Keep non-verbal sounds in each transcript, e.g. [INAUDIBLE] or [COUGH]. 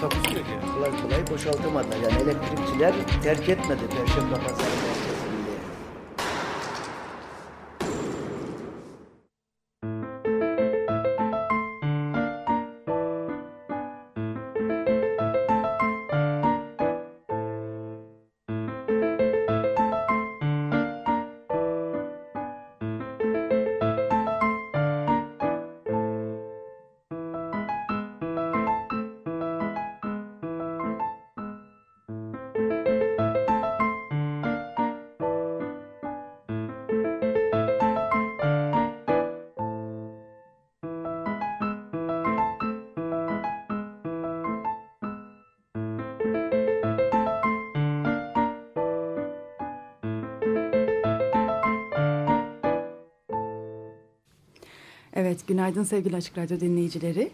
Takusuyor yani. kolay kolay boşaltamadılar. Yani elektrikçiler terk etmedi Perşembe Pazarı günaydın sevgili Açık Radyo dinleyicileri.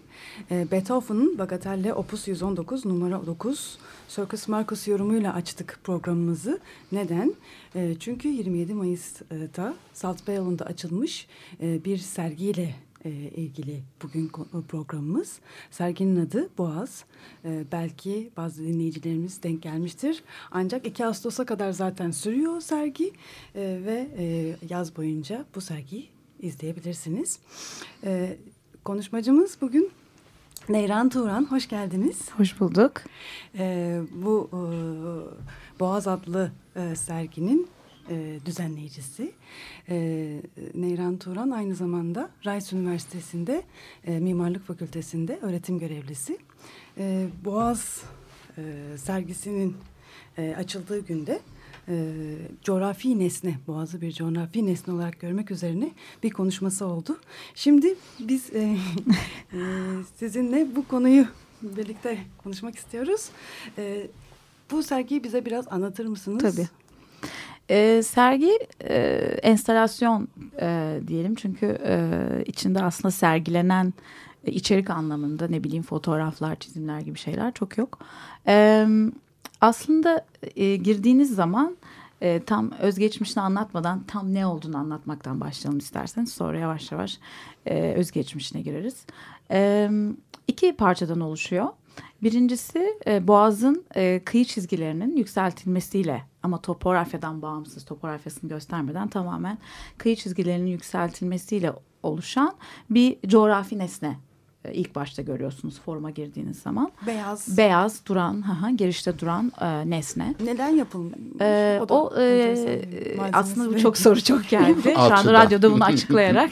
Ee, Beethoven'ın Bagatelle Opus 119 numara 9 Circus Marcus yorumuyla açtık programımızı. Neden? Ee, çünkü 27 Mayıs'ta Salt Bayolu'nda açılmış e, bir sergiyle e, ilgili bugün ko- programımız. Serginin adı Boğaz. E, belki bazı dinleyicilerimiz denk gelmiştir. Ancak 2 Ağustos'a kadar zaten sürüyor sergi E, ve e, yaz boyunca bu sergiyi izleyebilirsiniz. E, konuşmacımız bugün Neyran Turan. Hoş geldiniz. Hoş bulduk. E, bu e, Boğaz adlı e, serginin e, düzenleyicisi. E, Neyran Turan aynı zamanda Rice Üniversitesi'nde e, Mimarlık Fakültesi'nde öğretim görevlisi. E, Boğaz e, sergisinin e, açıldığı günde e, coğrafi nesne, Boğaz'ı bir coğrafi nesne olarak görmek üzerine bir konuşması oldu. Şimdi biz e, [LAUGHS] e, sizinle bu konuyu birlikte konuşmak istiyoruz. E, bu sergiyi bize biraz anlatır mısınız? Tabii. Ee, sergi e, enstalasyon e, diyelim çünkü e, içinde aslında sergilenen e, içerik anlamında ne bileyim fotoğraflar, çizimler gibi şeyler çok yok. E, aslında e, girdiğiniz zaman e, tam özgeçmişini anlatmadan tam ne olduğunu anlatmaktan başlayalım isterseniz. Sonra yavaş yavaş e, özgeçmişine gireriz. E, iki parçadan oluşuyor. Birincisi e, Boğaz'ın e, kıyı çizgilerinin yükseltilmesiyle ama topografyadan bağımsız, topografyasını göstermeden tamamen kıyı çizgilerinin yükseltilmesiyle oluşan bir coğrafi nesne ilk başta görüyorsunuz forma girdiğiniz zaman. Beyaz. Beyaz duran, haha, girişte duran e, nesne. Neden yapılmış? Ee, da o e, aslında bu çok soru çok [LAUGHS] geldi. Şu anda radyoda bunu açıklayarak.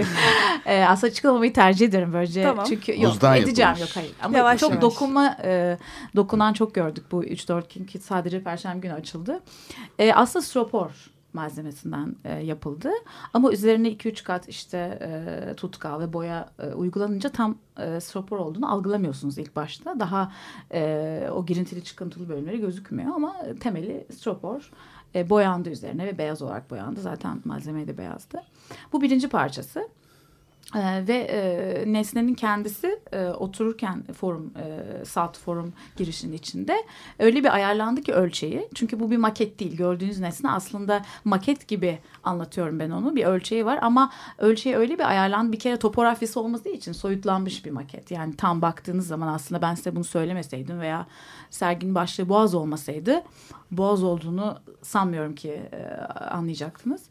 [LAUGHS] e, aslında açıklamamayı tercih ederim böylece. Tamam. Çünkü yok Buzdan edeceğim yapılmış. yok hayır. Ama Yavaş çok yavaş. dokunma e, dokunan çok gördük bu 3-4 gün ki sadece perşembe günü açıldı. E, aslında stropor malzemesinden e, yapıldı. Ama üzerine 2-3 kat işte e, tutkal ve boya e, uygulanınca tam e, stropor olduğunu algılamıyorsunuz ilk başta. Daha e, o girintili çıkıntılı bölümleri gözükmüyor ama temeli stropor e, boyandı üzerine ve beyaz olarak boyandı. Zaten malzeme de beyazdı. Bu birinci parçası. Ee, ve e, nesnenin kendisi e, otururken forum e, salt forum girişinin içinde öyle bir ayarlandı ki ölçeği. Çünkü bu bir maket değil. Gördüğünüz nesne aslında maket gibi anlatıyorum ben onu. Bir ölçeği var ama ölçeği öyle bir ayarlandı. Bir kere topografyası olmadığı için soyutlanmış bir maket. Yani tam baktığınız zaman aslında ben size bunu söylemeseydim veya serginin başlığı boğaz olmasaydı boğaz olduğunu sanmıyorum ki e, anlayacaktınız.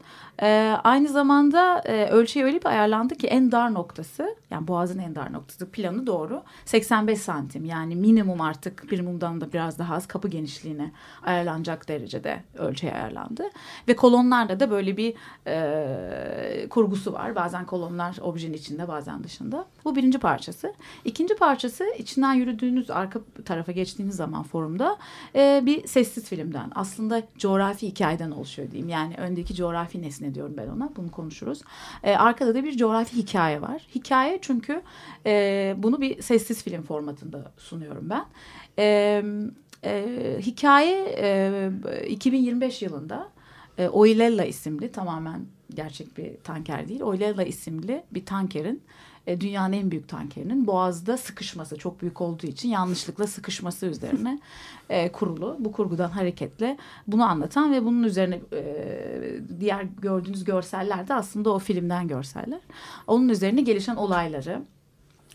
E, aynı zamanda e, ölçeği öyle bir ayarlandı ki en dar noktası yani boğazın en dar noktası planı doğru 85 santim yani minimum artık bir mumdan da biraz daha az kapı genişliğine ayarlanacak derecede ölçeği ayarlandı. Ve kolonlarda da böyle bir e, kurgusu var. Bazen kolonlar objenin içinde bazen dışında. Bu birinci parçası. İkinci parçası içinden yürüdüğünüz arka tarafa geçtiğiniz zaman forumda e, bir sessiz filmden. Aslında coğrafi hikayeden oluşuyor diyeyim. Yani öndeki coğrafi nesne diyorum ben ona. Bunu konuşuruz. E, arkada da bir coğrafi hikaye var. Hikaye çünkü e, bunu bir sessiz film formatında sunuyorum ben. E, E, hikaye e, 2025 yılında e, Oilella isimli tamamen gerçek bir tanker değil. Oilella isimli bir tankerin e, dünyanın en büyük tankerinin boğazda sıkışması çok büyük olduğu için yanlışlıkla sıkışması üzerine e, kurulu. Bu kurgudan hareketle bunu anlatan ve bunun üzerine e, diğer gördüğünüz görseller de aslında o filmden görseller. Onun üzerine gelişen olayları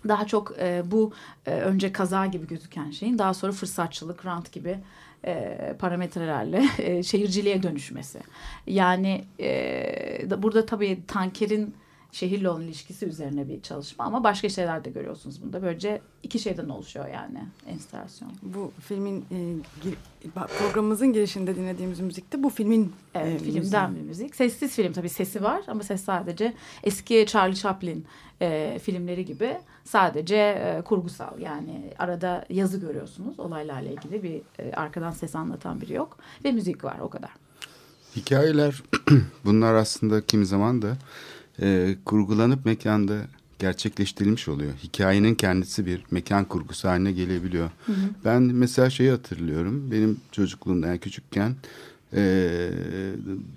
daha çok e, bu e, önce kaza gibi gözüken şeyin daha sonra fırsatçılık, rant gibi e, parametrelerle e, şehirciliğe dönüşmesi. Yani e, burada tabii tankerin şehirle olan ilişkisi üzerine bir çalışma ama başka şeyler de görüyorsunuz bunda. Böylece iki şeyden oluşuyor yani enstalasyon. Bu filmin e, gir, programımızın girişinde dinlediğimiz müzik de bu filmin Evet, e, filmden müziği. bir müzik. Sessiz film tabii sesi var ama ses sadece eski Charlie Chaplin e, filmleri gibi sadece e, kurgusal. Yani arada yazı görüyorsunuz olaylarla ilgili bir e, arkadan ses anlatan biri yok ve müzik var o kadar. Hikayeler [CLEARS THROAT] bunlar aslında kimi zaman da e, kurgulanıp mekanda gerçekleştirilmiş oluyor. Hikayenin kendisi bir mekan kurgusu haline gelebiliyor. Hı hı. Ben mesela şeyi hatırlıyorum. Benim çocukluğumda yani küçükken e,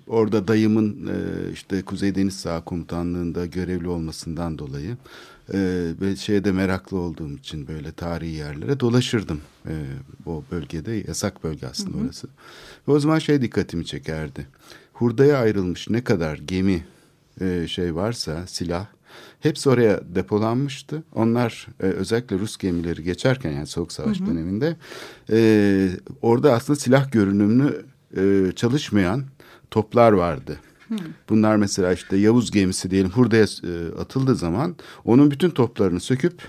orada dayımın e, işte Kuzey Deniz Sağ Komutanlığı'nda görevli olmasından dolayı e, ve şeyde meraklı olduğum için böyle tarihi yerlere dolaşırdım. E, o bölgede yasak bölge aslında hı hı. orası. Ve o zaman şey dikkatimi çekerdi. Hurdaya ayrılmış ne kadar gemi e, şey varsa silah hepsi oraya depolanmıştı. Onlar e, özellikle Rus gemileri geçerken yani Soğuk Savaş hı hı. döneminde e, orada aslında silah görünümlü e, çalışmayan toplar vardı. Hı. Bunlar mesela işte Yavuz gemisi diyelim hurdaya e, atıldığı zaman onun bütün toplarını söküp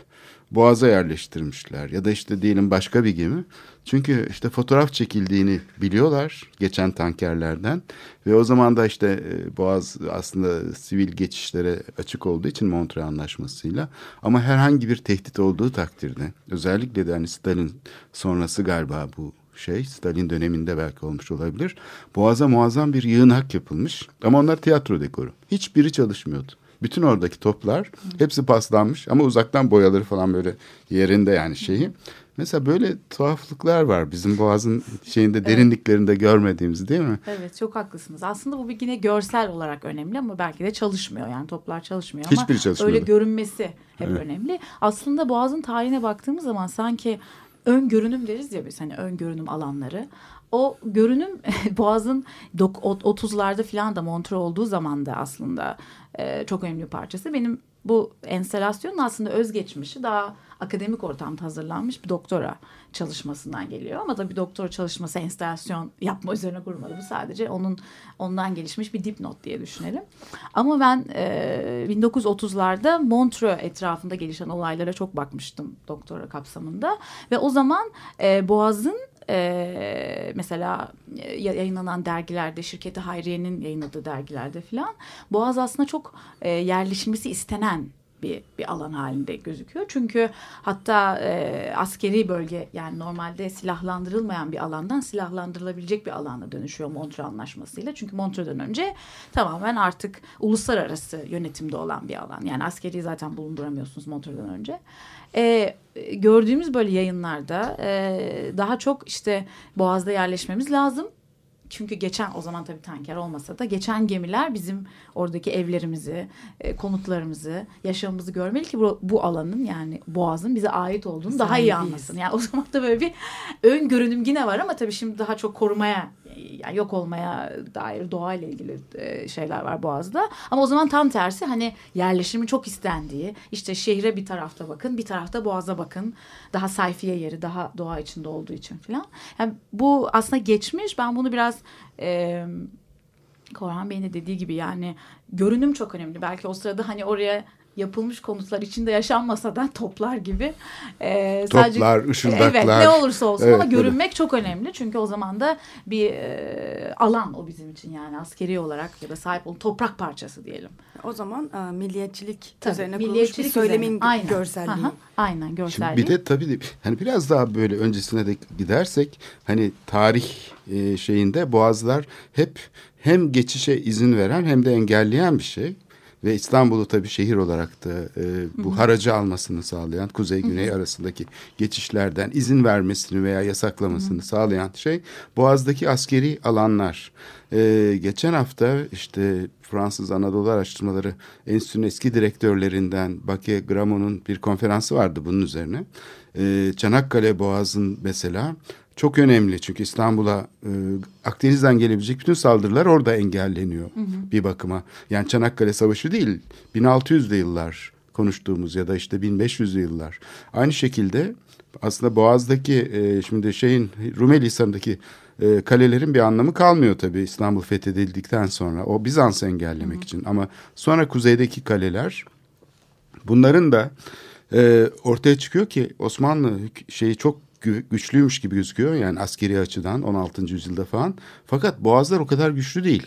boğaza yerleştirmişler. Ya da işte diyelim başka bir gemi çünkü işte fotoğraf çekildiğini biliyorlar geçen tankerlerden ve o zaman da işte e, Boğaz aslında sivil geçişlere açık olduğu için Montreux Anlaşması'yla ama herhangi bir tehdit olduğu takdirde özellikle de hani Stalin sonrası galiba bu şey Stalin döneminde belki olmuş olabilir. Boğaz'a muazzam bir yığınak yapılmış ama onlar tiyatro dekoru. Hiçbiri çalışmıyordu. Bütün oradaki toplar hepsi paslanmış ama uzaktan boyaları falan böyle yerinde yani şeyi. Mesela böyle tuhaflıklar var bizim Boğaz'ın şeyinde derinliklerinde görmediğimiz değil mi? Evet çok haklısınız. Aslında bu bir yine görsel olarak önemli ama belki de çalışmıyor. Yani toplar çalışmıyor Hiçbiri ama çalışmıyor. öyle görünmesi hep evet. önemli. Aslında Boğaz'ın tarihine baktığımız zaman sanki ön görünüm deriz ya biz hani ön görünüm alanları. O görünüm [LAUGHS] Boğaz'ın 30'larda falan da Montreux olduğu zaman da aslında e, çok önemli bir parçası. Benim bu enstalasyonun aslında özgeçmişi daha akademik ortamda hazırlanmış bir doktora çalışmasından geliyor. Ama da bir doktora çalışması enstalasyon yapma üzerine kurmadı. Bu sadece onun ondan gelişmiş bir dipnot diye düşünelim. Ama ben e, 1930'larda Montreux etrafında gelişen olaylara çok bakmıştım doktora kapsamında. Ve o zaman e, Boğaz'ın e, mesela yayınlanan dergilerde şirketi Hayriye'nin yayınladığı dergilerde filan Boğaz aslında çok e, istenen bir, bir alan halinde gözüküyor. Çünkü hatta e, askeri bölge yani normalde silahlandırılmayan bir alandan silahlandırılabilecek bir alana dönüşüyor Montreux Anlaşması'yla. Çünkü Montreux'den önce tamamen artık uluslararası yönetimde olan bir alan. Yani askeri zaten bulunduramıyorsunuz Montreux'dan önce. E, gördüğümüz böyle yayınlarda e, daha çok işte Boğaz'da yerleşmemiz lazım çünkü geçen o zaman tabii tanker olmasa da geçen gemiler bizim oradaki evlerimizi, e, konutlarımızı, yaşamımızı görmeli ki bu, bu alanın yani boğazın bize ait olduğunu daha iyi anlasın. Yani o zaman da böyle bir ön görünüm yine var ama tabii şimdi daha çok korumaya yani yok olmaya dair doğayla ilgili e, şeyler var Boğaz'da. Ama o zaman tam tersi hani yerleşimi çok istendiği işte şehre bir tarafta bakın bir tarafta Boğaz'a bakın. Daha sayfiye yeri daha doğa içinde olduğu için falan. Yani bu aslında geçmiş ben bunu biraz e, Korhan Bey'in de dediği gibi yani görünüm çok önemli. Belki o sırada hani oraya yapılmış konutlar içinde yaşanmasa da toplar gibi. E, toplar, sadece, ışıldaklar. Evet ne olursa olsun evet, ama görünmek evet. çok önemli. Çünkü o zaman da bir e, alan o bizim için yani askeri olarak ya da sahip olan toprak parçası diyelim. O zaman e, milliyetçilik tabii, üzerine milliyetçilik kurulmuş bir söylemin üzerine. Aynen. görselliği. Aha, aynen görselliği. Şimdi bir de tabii hani biraz daha böyle öncesine de gidersek hani tarih e, şeyinde boğazlar hep hem geçişe izin veren hem de engelleyen bir şey. Ve İstanbul'u tabii şehir olarak da e, bu haracı almasını sağlayan kuzey güney arasındaki geçişlerden izin vermesini veya yasaklamasını sağlayan şey Boğaz'daki askeri alanlar. E, geçen hafta işte Fransız Anadolu Araştırmaları Enstitüsü'nün eski direktörlerinden Bake Gramon'un bir konferansı vardı bunun üzerine. E, Çanakkale Boğaz'ın mesela çok önemli çünkü İstanbul'a e, Akdeniz'den gelebilecek bütün saldırılar orada engelleniyor bir bakıma. Yani Çanakkale Savaşı değil 1600'lü yıllar konuştuğumuz ya da işte 1500'lü yıllar. Aynı şekilde aslında Boğaz'daki e, şimdi şeyin Rumeli Hisarı'ndaki e, kalelerin bir anlamı kalmıyor tabii İstanbul fethedildikten sonra. O Bizans'ı engellemek için ama sonra kuzeydeki kaleler bunların da e, ortaya çıkıyor ki Osmanlı şeyi çok gü- güçlüymüş gibi gözüküyor yani askeri açıdan 16. yüzyılda falan. Fakat boğazlar o kadar güçlü değil.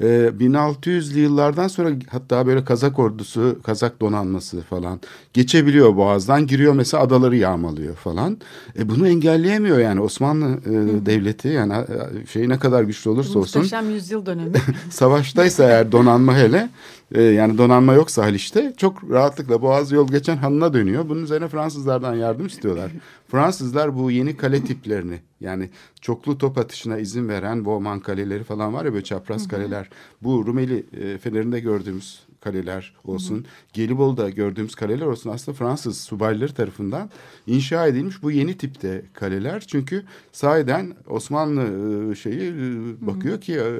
E, 1600'lü yıllardan sonra hatta böyle Kazak ordusu, Kazak donanması falan geçebiliyor boğazdan giriyor mesela adaları yağmalıyor falan. E, bunu engelleyemiyor yani Osmanlı e, devleti yani e, şey ne kadar güçlü olursa olsun Muhteşem yüzyıl dönemi. [LAUGHS] savaştaysa eğer donanma hele e, yani donanma yoksa Haliç'te çok rahatlıkla Boğaz yol geçen hanına dönüyor. Bunun üzerine Fransızlardan yardım istiyorlar. [LAUGHS] Fransızlar bu yeni kale tiplerini yani çoklu top atışına izin veren Bowman kaleleri falan var ya böyle çapraz kaleler. Bu Rumeli e, Fener'inde gördüğümüz kaleler olsun. Gelibolu'da gördüğümüz kaleler olsun aslında Fransız subayları tarafından inşa edilmiş bu yeni tipte kaleler. Çünkü sahiden Osmanlı e, şeyi e, bakıyor ki e,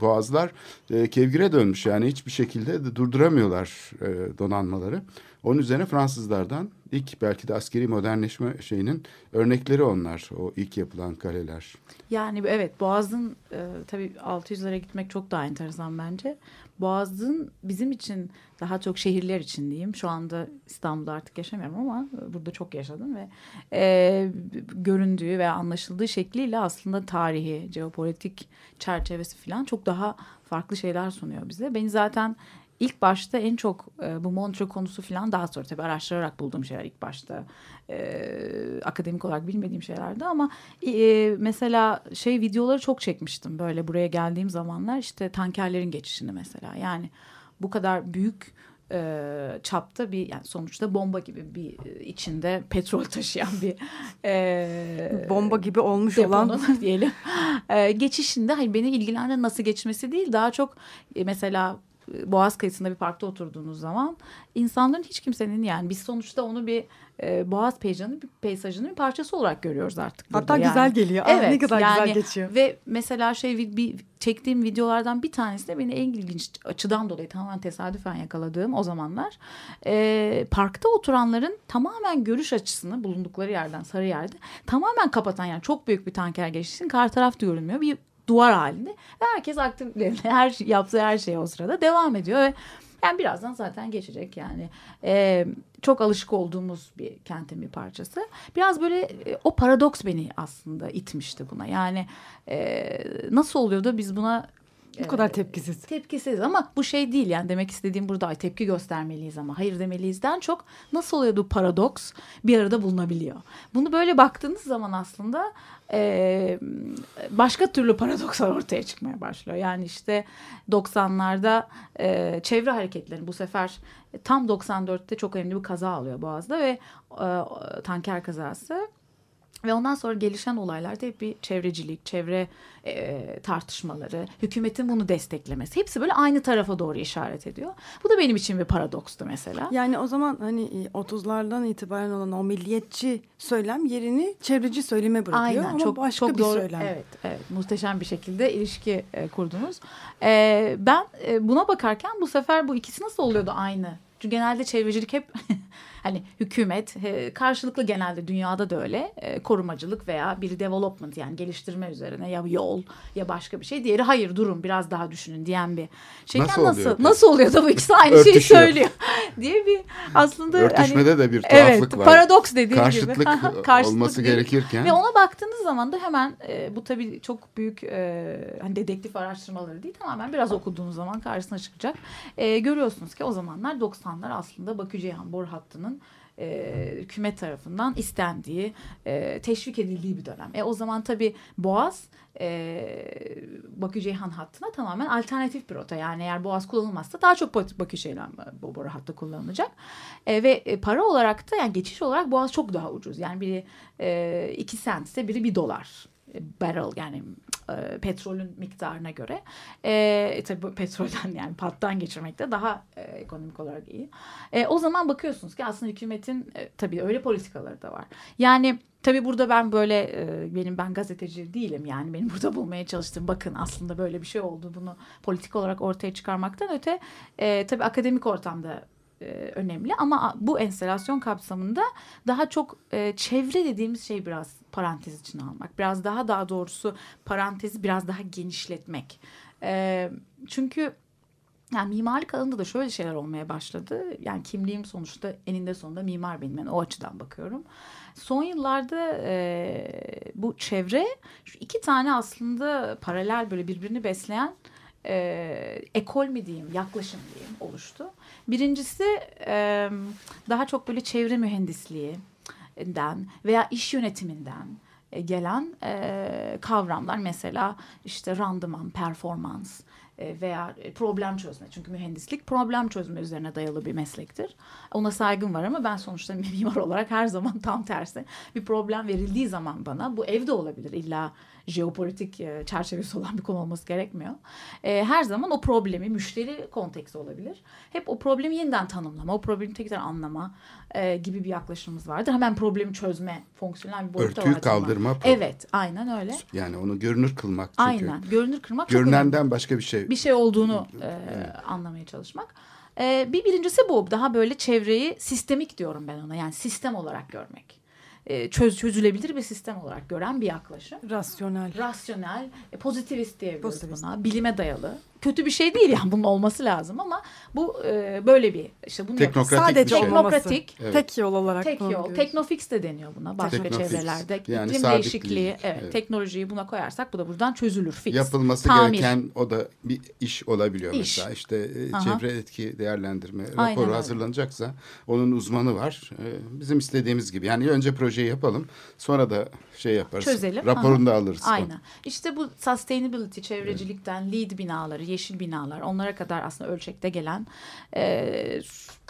boğazlar kevgire dönmüş yani hiçbir şekilde de durduramıyorlar e, donanmaları. Onun üzerine Fransızlardan ilk belki de askeri modernleşme şeyinin örnekleri onlar o ilk yapılan kaleler. Yani evet Boğaz'ın e, tabii 600'lere gitmek çok daha enteresan bence. Boğaz'ın bizim için daha çok şehirler için diyeyim. Şu anda İstanbul'da artık yaşamıyorum ama burada çok yaşadım ve e, göründüğü ve anlaşıldığı şekliyle aslında tarihi, jeopolitik çerçevesi falan çok daha farklı şeyler sunuyor bize. Beni zaten ilk başta en çok e, bu Montreux konusu falan daha sonra tabii araştırarak bulduğum şeyler ilk başta e, akademik olarak bilmediğim şeylerdi ama e, mesela şey videoları çok çekmiştim böyle buraya geldiğim zamanlar işte tankerlerin geçişini mesela. Yani bu kadar büyük e, çapta bir yani sonuçta bomba gibi bir e, içinde petrol taşıyan bir e, Bomba gibi olmuş olan [LAUGHS] diyelim. E, geçişinde hani beni ilgilendiren nasıl geçmesi değil daha çok e, mesela Boğaz kıyısında bir parkta oturduğunuz zaman insanların hiç kimsenin yani biz sonuçta onu bir e, Boğaz peyzajının bir peyzajının bir parçası olarak görüyoruz artık. burada Hatta yani. güzel geliyor. Aa, Evet, ne kadar yani güzel geçiyor. Ve mesela şey bir çektiğim videolardan bir tanesi de beni en ilginç açıdan dolayı tamamen tesadüfen yakaladığım o zamanlar e, parkta oturanların tamamen görüş açısını bulundukları yerden sarı yerde tamamen kapatan yani çok büyük bir tanker geçişin kar taraf görünmüyor bir duvar halinde herkes aktiflerine [LAUGHS] her yaptığı her şey o sırada devam ediyor ve yani birazdan zaten geçecek yani. Ee, çok alışık olduğumuz bir kentin bir parçası. Biraz böyle e, o paradoks beni aslında itmişti buna. Yani e, nasıl oluyor da biz buna Bu kadar tepkisiz. tepkisiz ama bu şey değil yani demek istediğim burada ay tepki göstermeliyiz ama hayır demeliyizden çok nasıl oluyor bu paradoks bir arada bulunabiliyor. Bunu böyle baktığınız zaman aslında e, başka türlü paradokslar ortaya çıkmaya başlıyor. Yani işte 90'larda e, çevre hareketleri bu sefer tam 94'te çok önemli bir kaza alıyor Boğaz'da ve e, tanker kazası. Ve ondan sonra gelişen olaylarda hep bir çevrecilik, çevre e, tartışmaları, hükümetin bunu desteklemesi. Hepsi böyle aynı tarafa doğru işaret ediyor. Bu da benim için bir paradokstu mesela. Yani o zaman hani e, 30'lardan itibaren olan o milliyetçi söylem yerini çevreci söyleme bırakıyor Aynen ama çok başka çok bir doğru. söylem. Evet, evet muhteşem bir şekilde ilişki e, kurdunuz. E, ben e, buna bakarken bu sefer bu ikisi nasıl oluyordu aynı? Çünkü genelde çevrecilik hep [LAUGHS] hani hükümet e, karşılıklı genelde dünyada da öyle e, korumacılık veya bir development yani geliştirme üzerine ya yol ya başka bir şey. Diğeri hayır durun biraz daha düşünün diyen bir şey. Nasıl nasıl oluyor nasıl, oluyor da bu ikisi aynı şeyi Örtüşüyor. söylüyor [LAUGHS] diye bir aslında Örtüşmede hani, de bir tuhaflık evet, var. paradoks dediğim gibi. Karşıtlık [LAUGHS] Karşıtlık olması değil. gerekirken. Ve ona baktığınız zaman da hemen e, bu tabii çok büyük e, hani dedektif araştırmaları değil tamamen biraz okuduğunuz zaman karşısına çıkacak. E, görüyorsunuz ki o zamanlar 90'lar aslında Bakü Ceyhan boru hattının e, hükümet tarafından istendiği, e, teşvik edildiği bir dönem. E, o zaman tabii Boğaz e, Bakü Ceyhan hattına tamamen alternatif bir rota. Yani eğer Boğaz kullanılmazsa daha çok Bakü Ceyhan bu boru hattı kullanılacak. E, ve e, para olarak da yani geçiş olarak Boğaz çok daha ucuz. Yani biri e, iki sent ise biri bir dolar e, barrel yani e, petrolün miktarına göre e, tabii petrolden yani pattan geçirmek de daha e, ekonomik olarak iyi. E, o zaman bakıyorsunuz ki aslında hükümetin e, tabii öyle politikaları da var. Yani tabii burada ben böyle e, benim ben gazeteci değilim yani benim burada bulmaya çalıştığım bakın aslında böyle bir şey oldu bunu politik olarak ortaya çıkarmaktan öte e, tabii akademik ortamda e, önemli ama bu enstelasyon kapsamında daha çok e, çevre dediğimiz şey biraz parantez içine almak. Biraz daha daha doğrusu parantezi biraz daha genişletmek. E, çünkü yani mimarlık alanında da şöyle şeyler olmaya başladı. Yani kimliğim sonuçta eninde sonunda mimar benim. Yani o açıdan bakıyorum. Son yıllarda e, bu çevre şu iki tane aslında paralel böyle birbirini besleyen e, ekol mi diyeyim, yaklaşım diyeyim oluştu. Birincisi daha çok böyle çevre mühendisliğinden veya iş yönetiminden gelen kavramlar. Mesela işte randıman, performans veya problem çözme. Çünkü mühendislik problem çözme üzerine dayalı bir meslektir. Ona saygım var ama ben sonuçta [LAUGHS] mimar olarak her zaman tam tersi. Bir problem verildiği zaman bana bu evde olabilir illa jeopolitik e, çerçevesi olan bir konu olması gerekmiyor. E, her zaman o problemi müşteri konteksti olabilir. Hep o problemi yeniden tanımlama, o problemi tekrar anlama e, gibi bir yaklaşımımız vardır. Hemen problemi çözme fonksiyonel bir boyutta Örtüyü var. kaldırma. Ama. Evet, aynen öyle. Yani onu görünür kılmak çünkü. Aynen, görünür kılmak Görünenden başka bir şey. Bir şey olduğunu e, anlamaya çalışmak. E, bir birincisi bu. Daha böyle çevreyi sistemik diyorum ben ona. Yani sistem olarak görmek. E, çöz, çözülebilir bir sistem olarak gören bir yaklaşım. Rasyonel. Rasyonel, e, pozitivist diyebiliriz Pozitivist. buna. Bilime dayalı. Kötü bir şey değil yani bunun olması lazım ama bu e, böyle bir işte bunu Teknokratik Sadece bir şey. Teknokratik. Evet. Tek yol olarak Tek yol. diyoruz. Teknofix de deniyor buna başka Teknofix. çevrelerde. Yani İklim değişikliği, evet, Evet. teknolojiyi buna koyarsak bu da buradan çözülür. Fix. Yapılması Tamir. gereken o da bir iş olabiliyor İş. mesela. İşte e, Aha. çevre etki değerlendirme Aynen raporu öyle. hazırlanacaksa onun uzmanı var. E, Bizim istediğimiz gibi. Yani önce projeyi yapalım. Sonra da şey yaparız. Çözelim. Raporunu da alırız. Aynen. İşte bu sustainability, çevrecilikten lead binaları, yeşil binalar onlara kadar aslında ölçekte gelen e,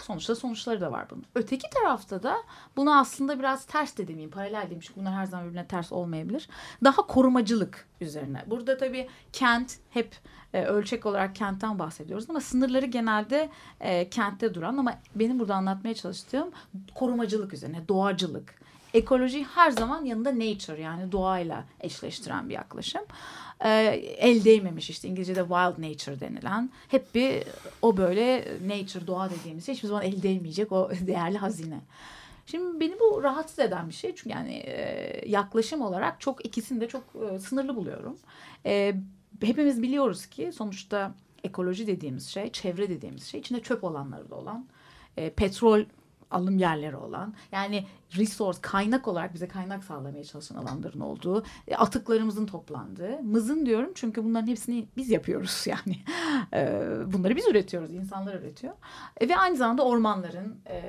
sonuçta sonuçları da var bunun. Öteki tarafta da bunu aslında biraz ters de demeyeyim, paralel diyeyim çünkü bunlar her zaman birbirine ters olmayabilir. Daha korumacılık üzerine. Burada tabii kent hep e, ölçek olarak kentten bahsediyoruz ama sınırları genelde e, kentte duran ama benim burada anlatmaya çalıştığım korumacılık üzerine, doğacılık. Ekoloji her zaman yanında nature yani doğayla eşleştiren bir yaklaşım. Ee, el değmemiş işte İngilizce'de wild nature denilen hep bir o böyle nature doğa dediğimiz şey hiçbir zaman el değmeyecek o [LAUGHS] değerli hazine. Şimdi beni bu rahatsız eden bir şey çünkü yani e, yaklaşım olarak çok ikisini de çok e, sınırlı buluyorum. E, hepimiz biliyoruz ki sonuçta ekoloji dediğimiz şey, çevre dediğimiz şey içinde çöp olanları da olan, e, petrol alım yerleri olan yani resource kaynak olarak bize kaynak sağlamaya çalışan alanların olduğu e, atıklarımızın toplandığı mızın diyorum çünkü bunların hepsini biz yapıyoruz [LAUGHS] yani. Bunları biz üretiyoruz insanlar üretiyor. E, ve aynı zamanda ormanların e,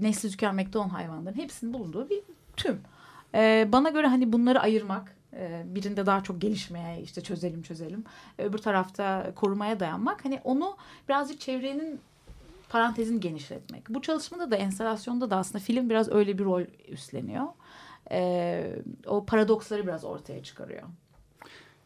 nesli tükenmekte olan hayvanların hepsinin bulunduğu bir tüm. E, bana göre hani bunları ayırmak birinde daha çok gelişmeye işte çözelim çözelim. Öbür tarafta korumaya dayanmak hani onu birazcık çevrenin parantezini genişletmek. Bu çalışmada da enstalasyonda da aslında film biraz öyle bir rol üstleniyor. Ee, o paradoksları biraz ortaya çıkarıyor.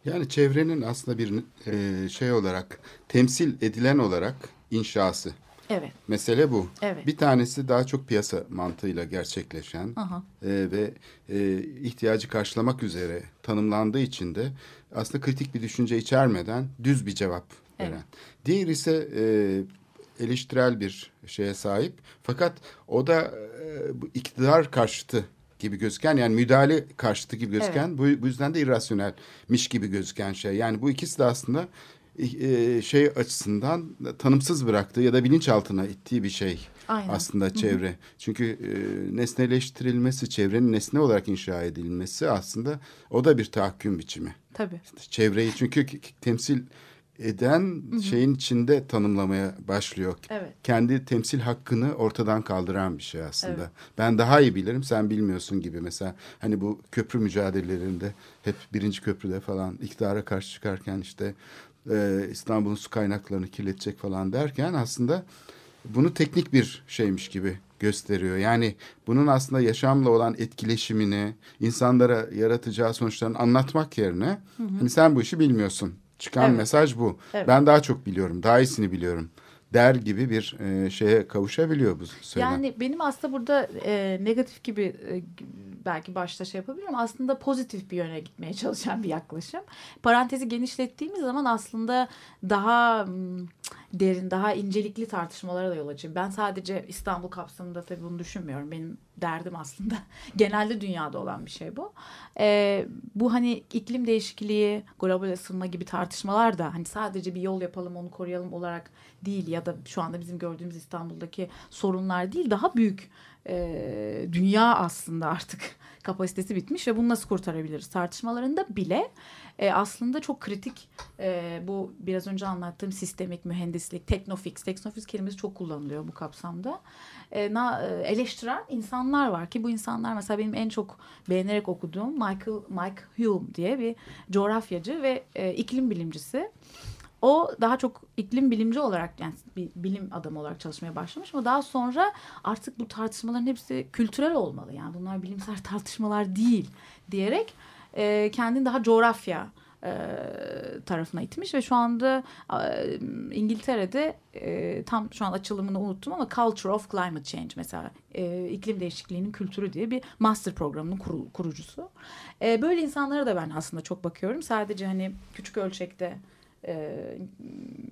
Yani çevrenin aslında bir e, şey olarak temsil edilen olarak inşası. Evet. Mesele bu. Evet. Bir tanesi daha çok piyasa mantığıyla gerçekleşen Aha. e, ve e, ihtiyacı karşılamak üzere tanımlandığı için de aslında kritik bir düşünce içermeden düz bir cevap veren. Evet. Diğer ise e, eleştirel bir şeye sahip. Fakat o da e, bu iktidar karşıtı gibi gözüken yani müdahale karşıtı gibi gözüken bu, bu yüzden de irrasyonelmiş gibi gözüken şey. Yani bu ikisi de aslında e, şey açısından tanımsız bıraktığı ya da bilinçaltına ittiği bir şey Aynen. aslında çevre. Çünkü e, nesneleştirilmesi, çevrenin nesne olarak inşa edilmesi aslında o da bir tahakküm biçimi. Tabii. Çevreyi çünkü k- k- temsil eden şeyin içinde tanımlamaya başlıyor. Evet. Kendi temsil hakkını ortadan kaldıran bir şey aslında. Evet. Ben daha iyi bilirim sen bilmiyorsun gibi mesela hani bu köprü mücadelelerinde hep birinci köprüde falan iktidara karşı çıkarken işte e, İstanbul'un su kaynaklarını kirletecek falan derken aslında bunu teknik bir şeymiş gibi gösteriyor. Yani bunun aslında yaşamla olan etkileşimini, insanlara yaratacağı sonuçlarını anlatmak yerine hani sen bu işi bilmiyorsun. Çıkan Evet. mesaj bu. Evet. Ben daha çok biliyorum, daha iyisini biliyorum der gibi bir e, şeye kavuşabiliyor bu söylem. Yani benim aslında burada e, negatif gibi e, belki başta şey yapabilirim. Aslında pozitif bir yöne gitmeye çalışan bir yaklaşım. Parantezi genişlettiğimiz zaman aslında daha derin, daha incelikli tartışmalara da yol açıyor. Ben sadece İstanbul kapsamında tabii bunu düşünmüyorum. Benim derdim aslında [LAUGHS] genelde dünyada olan bir şey bu. E, bu hani iklim değişikliği, global ısınma gibi tartışmalar da hani sadece bir yol yapalım onu koruyalım olarak değil ya da şu anda bizim gördüğümüz İstanbul'daki sorunlar değil daha büyük e, dünya aslında artık [LAUGHS] kapasitesi bitmiş ve bunu nasıl kurtarabiliriz tartışmalarında bile e, aslında çok kritik e, bu biraz önce anlattığım sistemik mühendislik, teknofix, teknofix kelimesi çok kullanılıyor bu kapsamda. E, na, e, eleştiren insanlar var ki bu insanlar mesela benim en çok beğenerek okuduğum Michael Mike Hume diye bir coğrafyacı ve e, iklim bilimcisi. O daha çok iklim bilimci olarak yani bir bilim adamı olarak çalışmaya başlamış ama daha sonra artık bu tartışmaların hepsi kültürel olmalı. Yani bunlar bilimsel [LAUGHS] tartışmalar değil diyerek e, kendini daha coğrafya e, tarafına itmiş ve şu anda e, İngiltere'de e, tam şu an açılımını unuttum ama Culture of Climate Change mesela e, iklim değişikliğinin kültürü diye bir master programının kuru- kurucusu. E, böyle insanlara da ben aslında çok bakıyorum. Sadece hani küçük ölçekte e,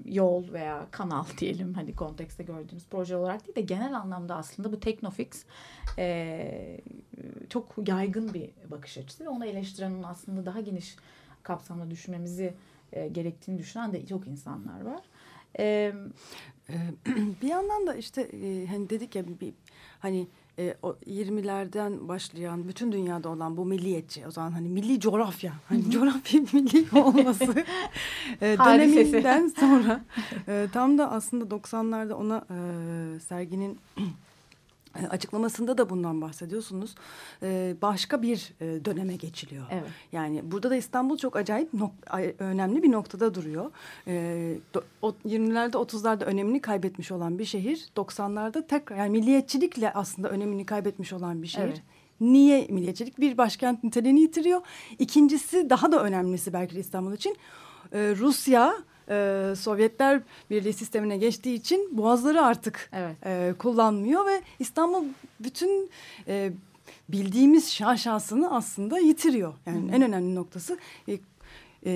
yol veya kanal [LAUGHS] diyelim hani kontekste gördüğümüz proje olarak değil de genel anlamda aslında bu Teknofix e, çok yaygın bir bakış açısı ve onu eleştirenin aslında daha geniş kapsamda düşünmemizi e, gerektiğini düşünen de çok insanlar var. E, [CLEARS THROAT] bir yandan da işte e, hani dedik ya bir hani e, o 20'lerden başlayan bütün dünyada olan bu milliyetçi o zaman hani milli coğrafya hani coğrafya [LAUGHS] milli olması e, döneminden sonra e, tam da aslında 90'larda ona e, serginin açıklamasında da bundan bahsediyorsunuz. E, başka bir e, döneme geçiliyor. evet. Yani burada da İstanbul çok acayip önemli bir noktada duruyor. Ee, do- o 20'lerde 30'larda önemini kaybetmiş olan bir şehir 90'larda tekrar yani milliyetçilikle aslında önemini kaybetmiş olan bir şehir. Evet. Niye milliyetçilik? Bir başkent niteliğini yitiriyor. İkincisi daha da önemlisi belki de İstanbul için e, Rusya e, Sovyetler Birliği sistemine geçtiği için boğazları artık Evet. e, kullanmıyor ve İstanbul bütün e, bildiğimiz şaşasını aslında yitiriyor. Yani en önemli noktası e, e,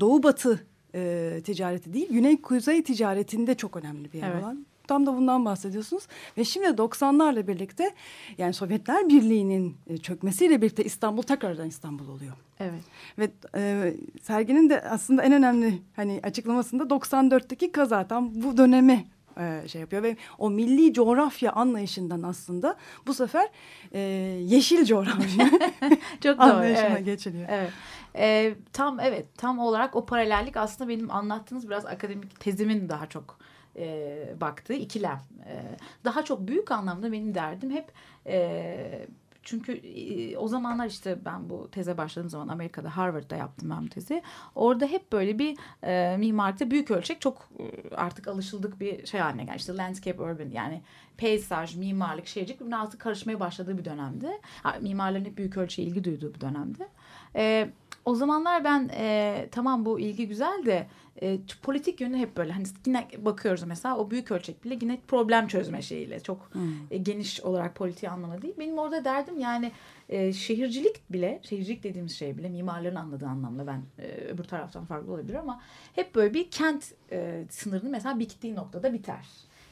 Doğu Batı e, ticareti değil, Güney Kuzey ticaretinde çok önemli bir yer Evet. olan. Tam da bundan bahsediyorsunuz. Ve şimdi 90'larla birlikte yani Sovyetler Birliği'nin e, çökmesiyle birlikte İstanbul tekrardan İstanbul oluyor. Evet. Ve e, serginin de aslında en önemli hani açıklamasında 94'teki kaza tam bu döneme e, şey yapıyor ve o milli coğrafya anlayışından aslında bu sefer e, yeşil coğrafya [LAUGHS] Çok doğru. anlayışına evet. geçiliyor. Evet. Ee, tam evet tam olarak o paralellik aslında benim anlattığınız biraz akademik tezimin daha çok e, baktığı ikilem. E, daha çok büyük anlamda benim derdim hep e, çünkü e, o zamanlar işte ben bu teze başladığım zaman Amerika'da Harvard'da yaptım ben tezi. Orada hep böyle bir e, mimarlıkta büyük ölçek çok e, artık alışıldık bir şey haline geldi. İşte landscape urban yani peyzaj, mimarlık, şehircilik birbirine artık karışmaya başladığı bir dönemdi. Ha, Mimarların hep büyük ölçüye ilgi duyduğu bir dönemdi. E, o zamanlar ben e, tamam bu ilgi güzel de e, politik yönü hep böyle hani yine bakıyoruz mesela o büyük ölçek bile yine problem çözme şeyiyle çok e, geniş olarak politiği anlamda değil. Benim orada derdim yani e, şehircilik bile şehircilik dediğimiz şey bile mimarların anladığı anlamda ben e, öbür taraftan farklı olabilir ama hep böyle bir kent e, sınırını mesela bittiği noktada biter.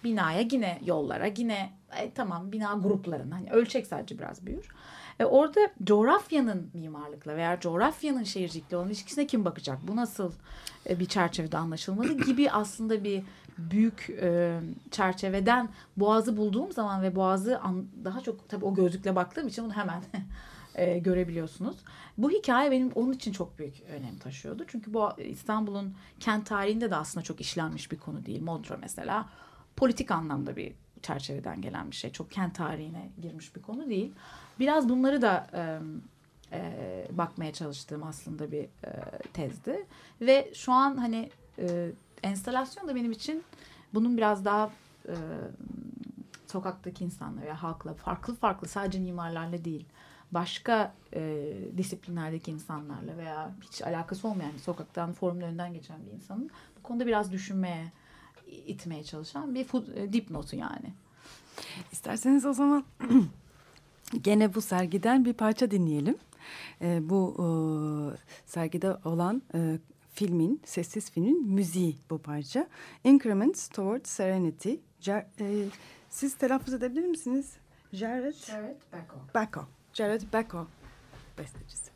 Binaya yine yollara yine e, tamam bina gruplarına hani ölçek sadece biraz büyür. E, orada coğrafyanın mimarlıkla veya coğrafyanın şehircilikle olan ilişkisine kim bakacak? Bu nasıl e, bir çerçevede anlaşılmalı [CLEARS THROAT] gibi aslında bir büyük e, çerçeveden Boğaz'ı bulduğum zaman ve Boğaz'ı an- daha çok tabii o gözlükle baktığım için bunu hemen [LAUGHS] e, görebiliyorsunuz. Bu hikaye benim onun için çok büyük önem taşıyordu. Çünkü bu İstanbul'un kent tarihinde de aslında çok işlenmiş bir konu değil. Montreux mesela politik anlamda bir çerçeveden gelen bir şey. Çok kent tarihine girmiş bir konu değil. Biraz bunları da e, e, bakmaya çalıştığım aslında bir e, tezdi. Ve şu an hani e, enstalasyon da benim için bunun biraz daha e, sokaktaki insanlar ya halkla farklı farklı sadece mimarlarla değil başka e, disiplinlerdeki insanlarla veya hiç alakası olmayan sokaktan forumun önünden geçen bir insanın bu konuda biraz düşünmeye itmeye çalışan bir e, dipnotu yani. İsterseniz o zaman [CLEARS THROAT] gene bu sergiden bir parça dinleyelim. E, bu e, sergide olan e, filmin, sessiz filmin müziği bu parça. Increments Towards Serenity. Cer, e, siz telaffuz edebilir misiniz? Jared, Jared Backo. Backo. Jared Backo bestecisi.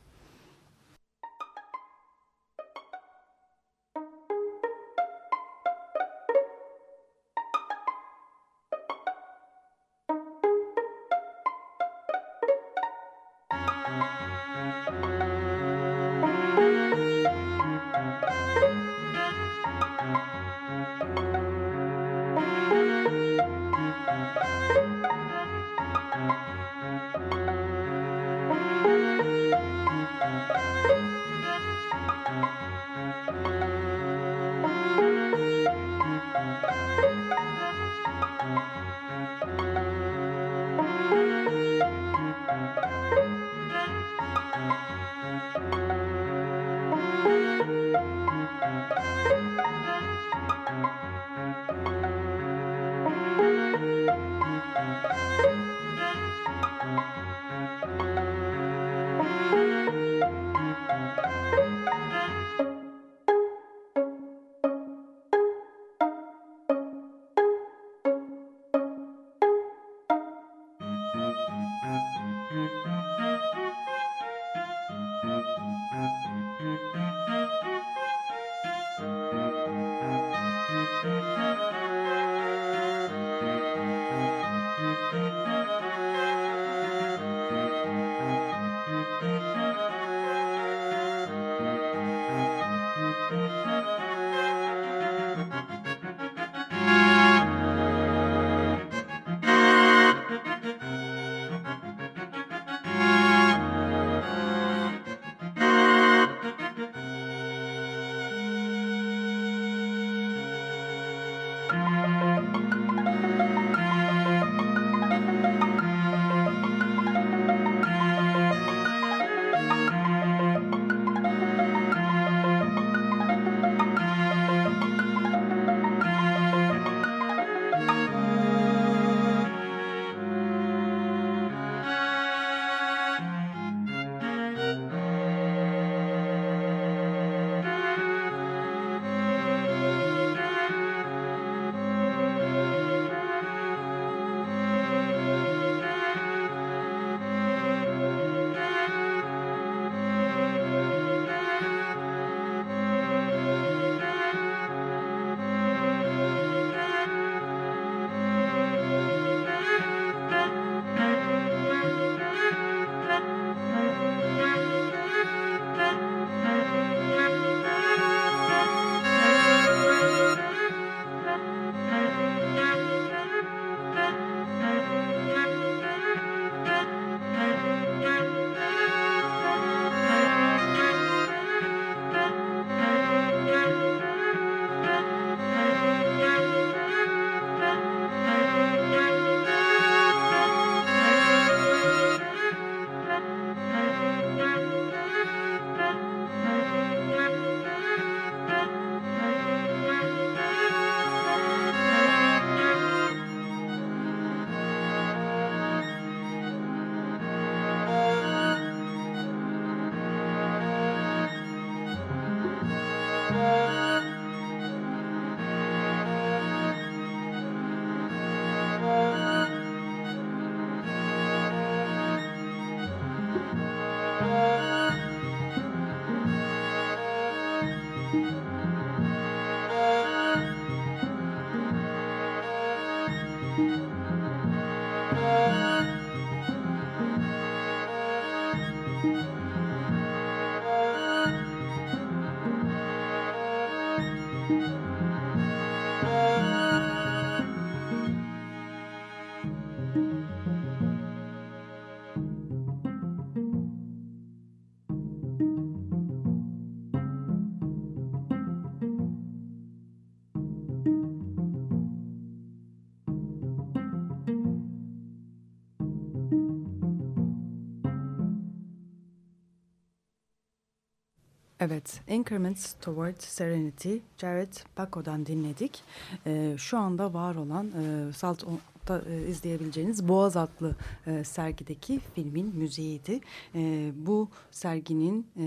Evet, Increments Toward Serenity, Jared Paco'dan dinledik. Ee, şu anda var olan e, Salt'ta e, izleyebileceğiniz Boğaz adlı e, sergideki filmin müziğiydi. E, bu serginin e,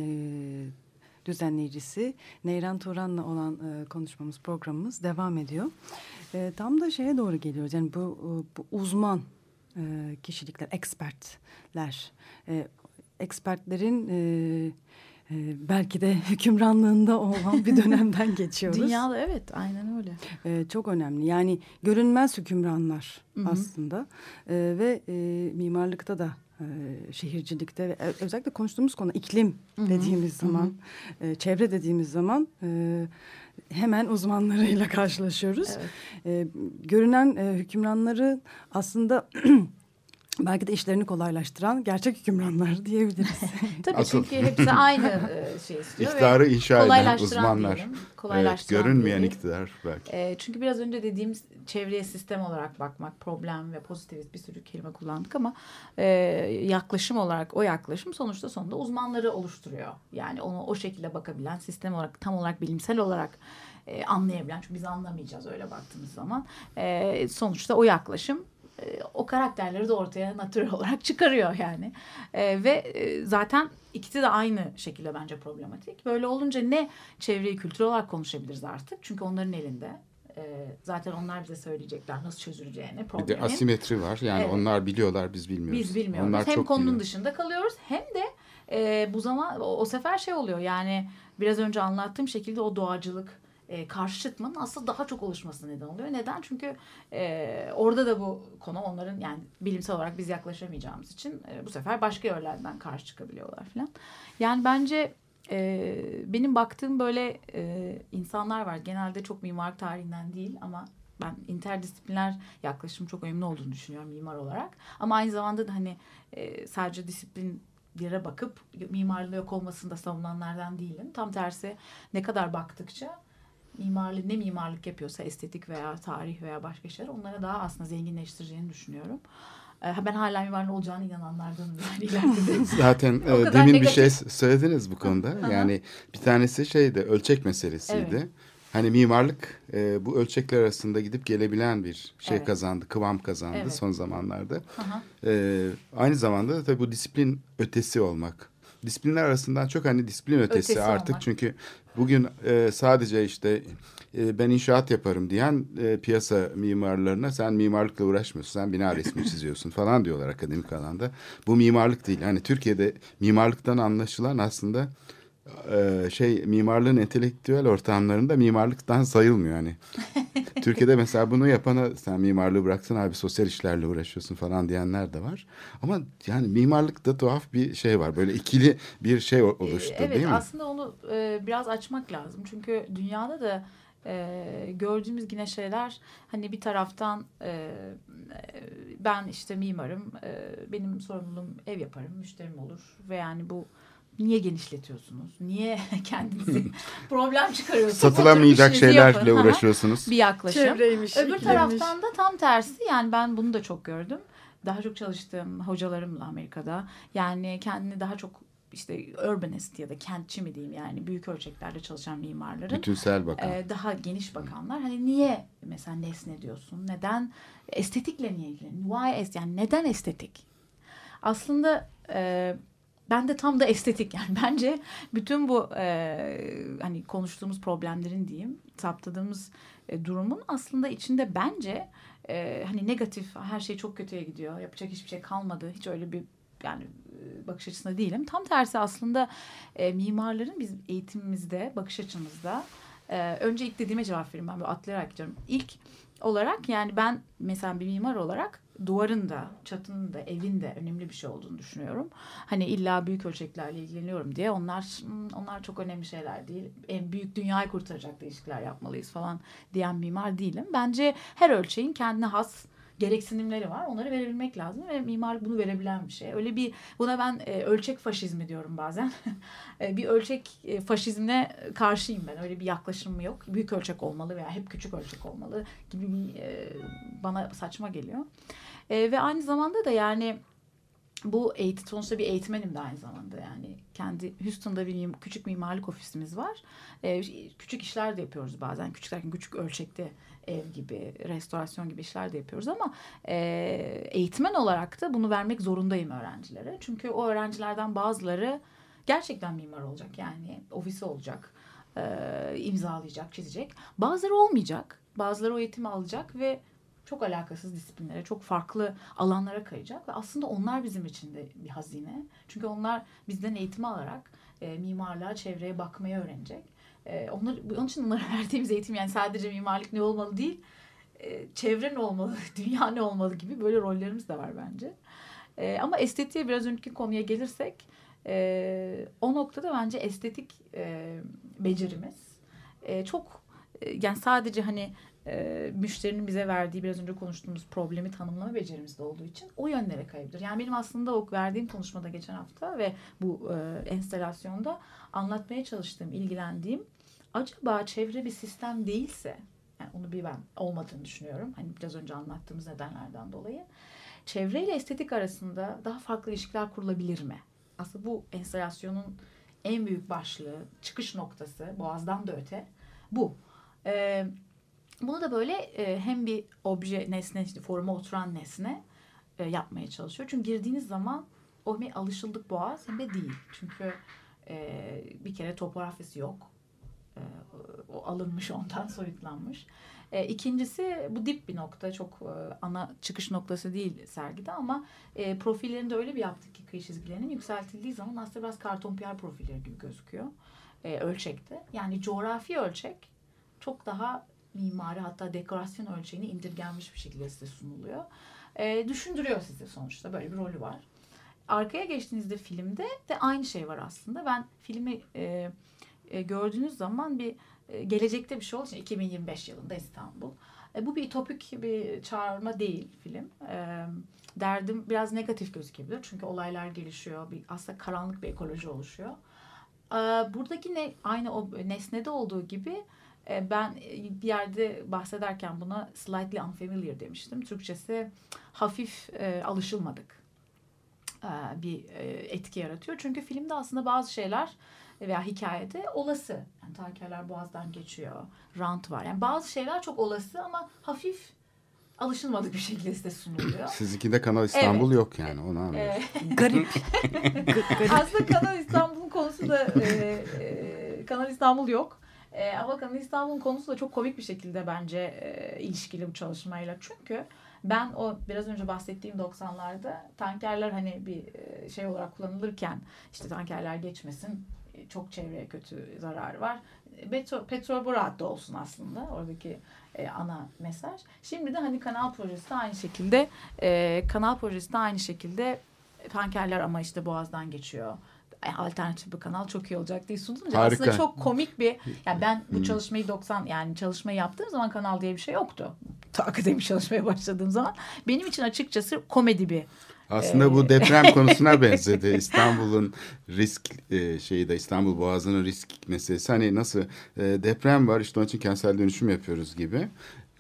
düzenleyicisi Neyran Turan'la olan e, konuşmamız, programımız devam ediyor. E, tam da şeye doğru geliyoruz. Yani bu, e, bu uzman e, kişilikler, expertler, e, expertlerin e, belki de [LAUGHS] hükümranlığında olan bir dönemden [LAUGHS] geçiyoruz. Dünyada evet aynen öyle. E, çok önemli. Yani görünmez hükümranlar Hı hı. aslında E, ve e, mimarlıkta da e, şehircilikte ve ö- özellikle konuştuğumuz konu iklim Hı hı. dediğimiz Hı hı. zaman, e, çevre dediğimiz zaman e, hemen uzmanlarıyla [LAUGHS] karşılaşıyoruz. Evet. E, görünen e, hükümranları aslında [CLEARS THROAT] belki de işlerini kolaylaştıran gerçek hükümranlar diyebiliriz. [LAUGHS] Tabii Asıl- çünkü hepsi aynı [LAUGHS] e, şey istiyor. İktidarı inşa eden uzmanlar. diyelim, Evet, kolaylaştıran görünmeyen diyelim. iktidar belki. E, çünkü biraz önce dediğimiz çevreye sistem olarak bakmak, problem ve pozitivist bir sürü kelime kullandık ama e, yaklaşım olarak o yaklaşım sonuçta sonunda uzmanları oluşturuyor. Yani onu o şekilde bakabilen, sistem olarak tam olarak bilimsel olarak e, anlayabilen çünkü biz anlamayacağız öyle baktığımız zaman. E, sonuçta o yaklaşım o karakterleri de ortaya natürel [LAUGHS] olarak çıkarıyor yani. E, ve e, zaten ikisi de aynı şekilde bence problematik. Böyle olunca ne çevreyi kültürel olarak konuşabiliriz artık. Çünkü onların elinde. E, zaten onlar bize söyleyecekler nasıl çözüleceğini Bir de problemin. asimetri var. Yani Evet. onlar biliyorlar biz bilmiyoruz. Biz bilmiyoruz. Onlar hem konunun biliyor. dışında kalıyoruz hem de e, bu zaman o, o sefer şey oluyor yani biraz önce anlattığım şekilde o doğacılık e, karşı çıkmanın aslında daha çok oluşmasına neden oluyor. Neden? Çünkü e, orada da bu konu onların yani bilimsel olarak biz yaklaşamayacağımız için e, bu sefer başka yerlerden karşı çıkabiliyorlar falan. Yani bence e, benim baktığım böyle e, insanlar var. Genelde çok mimarlık tarihinden değil ama ben interdisipliner yaklaşım çok önemli olduğunu düşünüyorum mimar olarak. Ama aynı zamanda da hani e, sadece disiplinlere bakıp mimarlığı yok olmasını da savunanlardan değilim. Tam tersi ne kadar baktıkça mimarlık ne mimarlık yapıyorsa estetik veya tarih veya başka şeyler onlara daha aslında zenginleştireceğini düşünüyorum. E, Ben hala mimarlı olacağına inananlardanım [LAUGHS] yani. [LAUGHS] Zaten e, demin bir negatif. şey söylediniz bu konuda. Yani bir tanesi şeydi ölçek meselesiydi. Evet. Hani mimarlık e, bu ölçekler arasında gidip gelebilen bir şey Evet. kazandı, kıvam kazandı Evet. son zamanlarda. Aha. E, aynı zamanda da tabii bu disiplin ötesi olmak. Disiplinler arasından çok hani disiplin ötesi, Ötesi artık olmak. çünkü bugün e, sadece işte e, ben inşaat yaparım diyen e, piyasa mimarlarına sen mimarlıkla uğraşmıyorsun sen bina resmi çiziyorsun falan diyorlar akademik alanda. Bu mimarlık değil. Hani Türkiye'de mimarlıktan anlaşılan aslında şey mimarlığın entelektüel ortamlarında mimarlıktan sayılmıyor hani. [LAUGHS] Türkiye'de mesela bunu yapana sen mimarlığı bıraksın abi sosyal işlerle uğraşıyorsun falan diyenler de var. Ama yani mimarlıkta tuhaf bir şey var. Böyle ikili bir şey o- oluştu Evet değil mi? aslında onu e, biraz açmak lazım. Çünkü dünyada da e, gördüğümüz yine şeyler hani bir taraftan e, e, ben işte mimarım e, benim sorumluluğum ev yaparım müşterim olur ve yani bu niye genişletiyorsunuz? Niye [LAUGHS] kendinizi [LAUGHS] problem çıkarıyorsunuz? Satılamayacak şeylerle yapın. Uğraşıyorsunuz. Bir yaklaşım. Çevreymiş, Öbür iklimmiş. taraftan da tam tersi yani ben bunu da çok gördüm. Daha çok çalıştığım hocalarımla Amerika'da yani kendini daha çok işte urbanist ya da kentçi mi diyeyim yani büyük ölçeklerde çalışan mimarların Bütünsel bakan. e, daha geniş bakanlar hani niye mesela nesne diyorsun neden estetikle niye ilgileniyorsun why est yani neden estetik aslında e, ben de tam da estetik [LAUGHS] yani. Bence bütün bu e, hani konuştuğumuz problemlerin diyeyim saptadığımız e, durumun aslında içinde bence e, hani negatif her şey çok kötüye gidiyor yapacak hiçbir şey kalmadı hiç öyle bir yani bakış açısında değilim. Tam tersi aslında e, mimarların biz eğitimimizde bakış açımızda e, önce ilk dediğime cevap vereyim ben böyle atlayarak gidiyorum ilk olarak yani ben mesela bir mimar olarak duvarın da çatının da evin de önemli bir şey olduğunu düşünüyorum. Hani illa büyük ölçeklerle ilgileniyorum diye onlar "Hmm, onlar çok önemli şeyler değil. En büyük dünyayı kurtaracak değişiklikler yapmalıyız falan diyen mimar değilim. Bence her ölçeğin kendine has gereksinimleri var. Onları verebilmek lazım ve mimarlık bunu verebilen bir şey. Öyle bir buna ben e, ölçek faşizmi diyorum bazen. [LAUGHS] E, bir ölçek e, faşizmine karşıyım ben. Öyle bir yaklaşımım yok. Büyük ölçek olmalı veya hep küçük ölçek olmalı gibi bir e, bana saçma geliyor. E, ve aynı zamanda da yani bu eğitim sonuçta bir eğitmenim de aynı zamanda yani kendi Houston'da bir küçük mimarlık ofisimiz var. Ee, küçük işler de yapıyoruz bazen küçük derken küçük ölçekte ev gibi restorasyon gibi işler de yapıyoruz ama e, eğitmen olarak da bunu vermek zorundayım öğrencilere. Çünkü o öğrencilerden bazıları gerçekten mimar olacak yani ofisi olacak e, imzalayacak çizecek bazıları olmayacak bazıları o eğitimi alacak ve çok alakasız disiplinlere, çok farklı alanlara kayacak ve aslında onlar bizim için de bir hazine. Çünkü onlar bizden eğitim alarak e, mimarlığa, çevreye bakmayı öğrenecek. E, onlar, onun için onlara [LAUGHS] verdiğimiz eğitim yani sadece mimarlık ne olmalı değil, e, çevre ne olmalı, [LAUGHS] dünya ne olmalı gibi böyle rollerimiz de var bence. E, ama estetiğe biraz önceki konuya gelirsek, e, o noktada bence estetik e, becerimiz e, çok yani sadece hani e, müşterinin bize verdiği biraz önce konuştuğumuz problemi tanımlama becerimizde olduğu için o yönlere kayabilir. Yani benim aslında o verdiğim konuşmada geçen hafta ve bu e, enstalasyonda anlatmaya çalıştığım, ilgilendiğim acaba çevre bir sistem değilse yani onu bir ben olmadığını düşünüyorum. Hani biraz önce anlattığımız nedenlerden dolayı. Çevreyle estetik arasında daha farklı ilişkiler kurulabilir mi? Aslında bu enstalasyonun en büyük başlığı, çıkış noktası, boğazdan da öte bu. Ee, bunu da böyle e, hem bir obje, nesne, işte forma oturan nesne e, yapmaya çalışıyor. Çünkü girdiğiniz zaman o hem alışıldık boğaz hem de değil. Çünkü e, bir kere topografisi yok. E, o alınmış ondan [LAUGHS] soyutlanmış. E, ikincisi bu dip bir nokta. Çok e, ana çıkış noktası değil sergide ama e, profillerini de öyle bir yaptık ki kıyı çizgilerinin yükseltildiği zaman aslında biraz karton piyer profilleri gibi gözüküyor. E, ölçekte. Yani coğrafi ölçek çok daha mimari hatta dekorasyon ölçeğini indirgenmiş bir şekilde size sunuluyor. E, düşündürüyor sizi sonuçta böyle bir rolü var. Arkaya geçtiğinizde filmde de aynı şey var aslında. Ben filmi e, e, gördüğünüz zaman bir e, gelecekte bir şey olduğu için 2025 yılında İstanbul. E, bu bir topik bir çağırma değil film. E, derdim biraz negatif gözükebilir. Çünkü olaylar gelişiyor. Bir, aslında karanlık bir ekoloji oluşuyor. E, buradaki ne aynı o nesnede olduğu gibi ben bir yerde bahsederken buna slightly unfamiliar demiştim. Türkçesi hafif e, alışılmadık e, bir e, etki yaratıyor. Çünkü filmde aslında bazı şeyler veya hikayede olası. Yani tankerler boğazdan geçiyor, rant var. Yani bazı şeyler çok olası ama hafif alışılmadık bir şekilde size sunuluyor. [CLEARS THROAT] Sizinkinde Kanal İstanbul evet. yok yani onu anlıyoruz. E, [LAUGHS] [LAUGHS] Garip. aslında Kanal İstanbul'un konusu da e, e, Kanal İstanbul yok. E, ama Kanal İstanbul'un konusu da çok komik bir şekilde bence e, ilişkili bu çalışmayla. Çünkü ben o biraz önce bahsettiğim 90'larda tankerler hani bir şey olarak kullanılırken işte tankerler geçmesin çok çevreye kötü zararı var. Petrol, petrol boru hattı olsun aslında oradaki e, ana mesaj. Şimdi de hani kanal projesi de aynı şekilde e, kanal projesi de aynı şekilde tankerler ama işte boğazdan geçiyor alternatif bir kanal çok iyi olacak diye sunulunca Harika. aslında çok komik bir yani ben bu çalışmayı 90 yani çalışmayı yaptığım zaman kanal diye bir şey yoktu. [LAUGHS] Akademik çalışmaya başladığım zaman benim için açıkçası komedi bir aslında bu deprem [LAUGHS] konusuna benzedi. İstanbul'un risk e, şeyi de İstanbul Boğazı'nın risk meselesi. Hani nasıl e, deprem var işte onun için kentsel dönüşüm yapıyoruz gibi.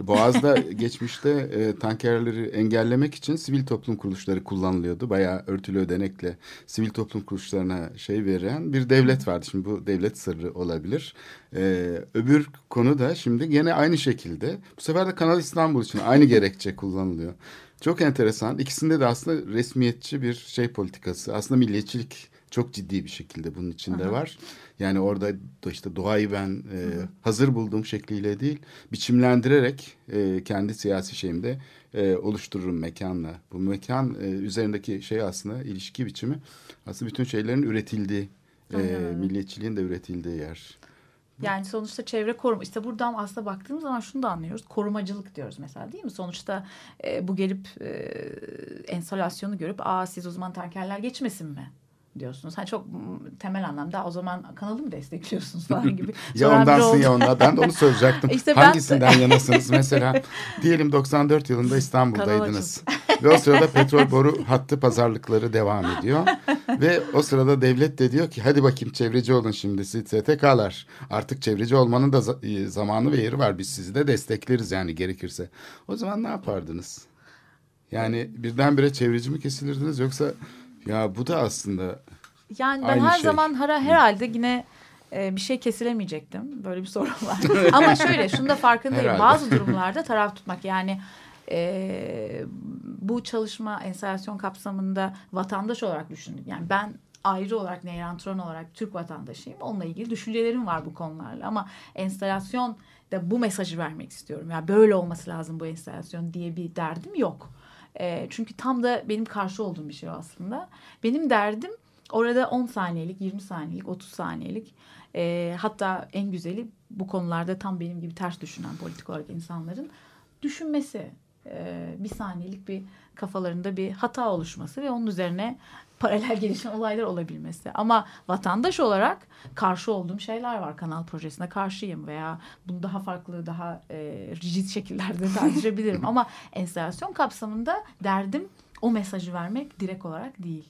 Boğaz'da [LAUGHS] geçmişte e, tankerleri engellemek için sivil toplum kuruluşları kullanılıyordu. Bayağı örtülü ödenekle sivil toplum kuruluşlarına şey veren bir devlet vardı. Şimdi bu devlet sırrı olabilir. E, öbür konu da şimdi gene aynı şekilde. Bu sefer de Kanal İstanbul için aynı gerekçe kullanılıyor. Çok enteresan. İkisinde de aslında resmiyetçi bir şey politikası. Aslında milliyetçilik çok ciddi bir şekilde bunun içinde Aha. var. Yani orada işte doğayı ben e, hazır bulduğum şekliyle değil, biçimlendirerek e, kendi siyasi şeyimde e, oluştururum mekanla. Bu mekan e, üzerindeki şey aslında ilişki biçimi aslında bütün şeylerin üretildiği, e, milliyetçiliğin de üretildiği yer. Yani sonuçta çevre koruma işte buradan aslında baktığımız zaman şunu da anlıyoruz. Korumacılık diyoruz mesela değil mi? Sonuçta e, bu gelip e, enstalasyonu görüp aa siz o zaman tankerler geçmesin mi? Diyorsunuz. Hani çok temel anlamda o zaman kanalı mı destekliyorsunuz falan [LAUGHS] gibi. ya ondansın ya ondan. Ben de onu söyleyecektim. [LAUGHS] işte Hangisinden [LAUGHS] yanasınız? Mesela diyelim 94 yılında İstanbul'daydınız. Ve o sırada petrol boru hattı pazarlıkları devam ediyor. ve o sırada devlet de diyor ki hadi bakayım çevreci olun şimdi STK'lar. Artık çevreci olmanın da e, zamanı ve yeri var. Biz sizi de destekleriz yani gerekirse. O zaman ne yapardınız? Yani birdenbire çevreci mi kesilirdiniz yoksa Ya bu da aslında Yani ben Aynı her şey. zaman hara, herhalde yine e, bir şey kesilemeyecektim. Böyle bir sorun var. [LAUGHS] Ama şöyle şunu da farkındayım. Herhalde. Bazı [LAUGHS] durumlarda taraf tutmak yani e, bu çalışma enstalasyon kapsamında vatandaş olarak düşündüm. Yani ben ayrı olarak Neyrantron olarak Türk vatandaşıyım. Onunla ilgili düşüncelerim var bu konularla. Ama enstalasyon da bu mesajı vermek istiyorum. Ya böyle olması lazım bu enstalasyon diye bir derdim yok. E, çünkü tam da benim karşı olduğum bir şey aslında. Benim derdim orada 10 saniyelik, 20 saniyelik, 30 saniyelik e, hatta en güzeli bu konularda tam benim gibi ters düşünen politik olarak insanların düşünmesi. E, bir saniyelik bir kafalarında bir hata oluşması ve onun üzerine paralel gelişen olaylar olabilmesi. Ama vatandaş olarak karşı olduğum şeyler var. Kanal projesine karşıyım veya bunu daha farklı, daha e, rigid şekillerde [LAUGHS] tartışabilirim. Ama enstalasyon kapsamında derdim o mesajı vermek direkt olarak değil.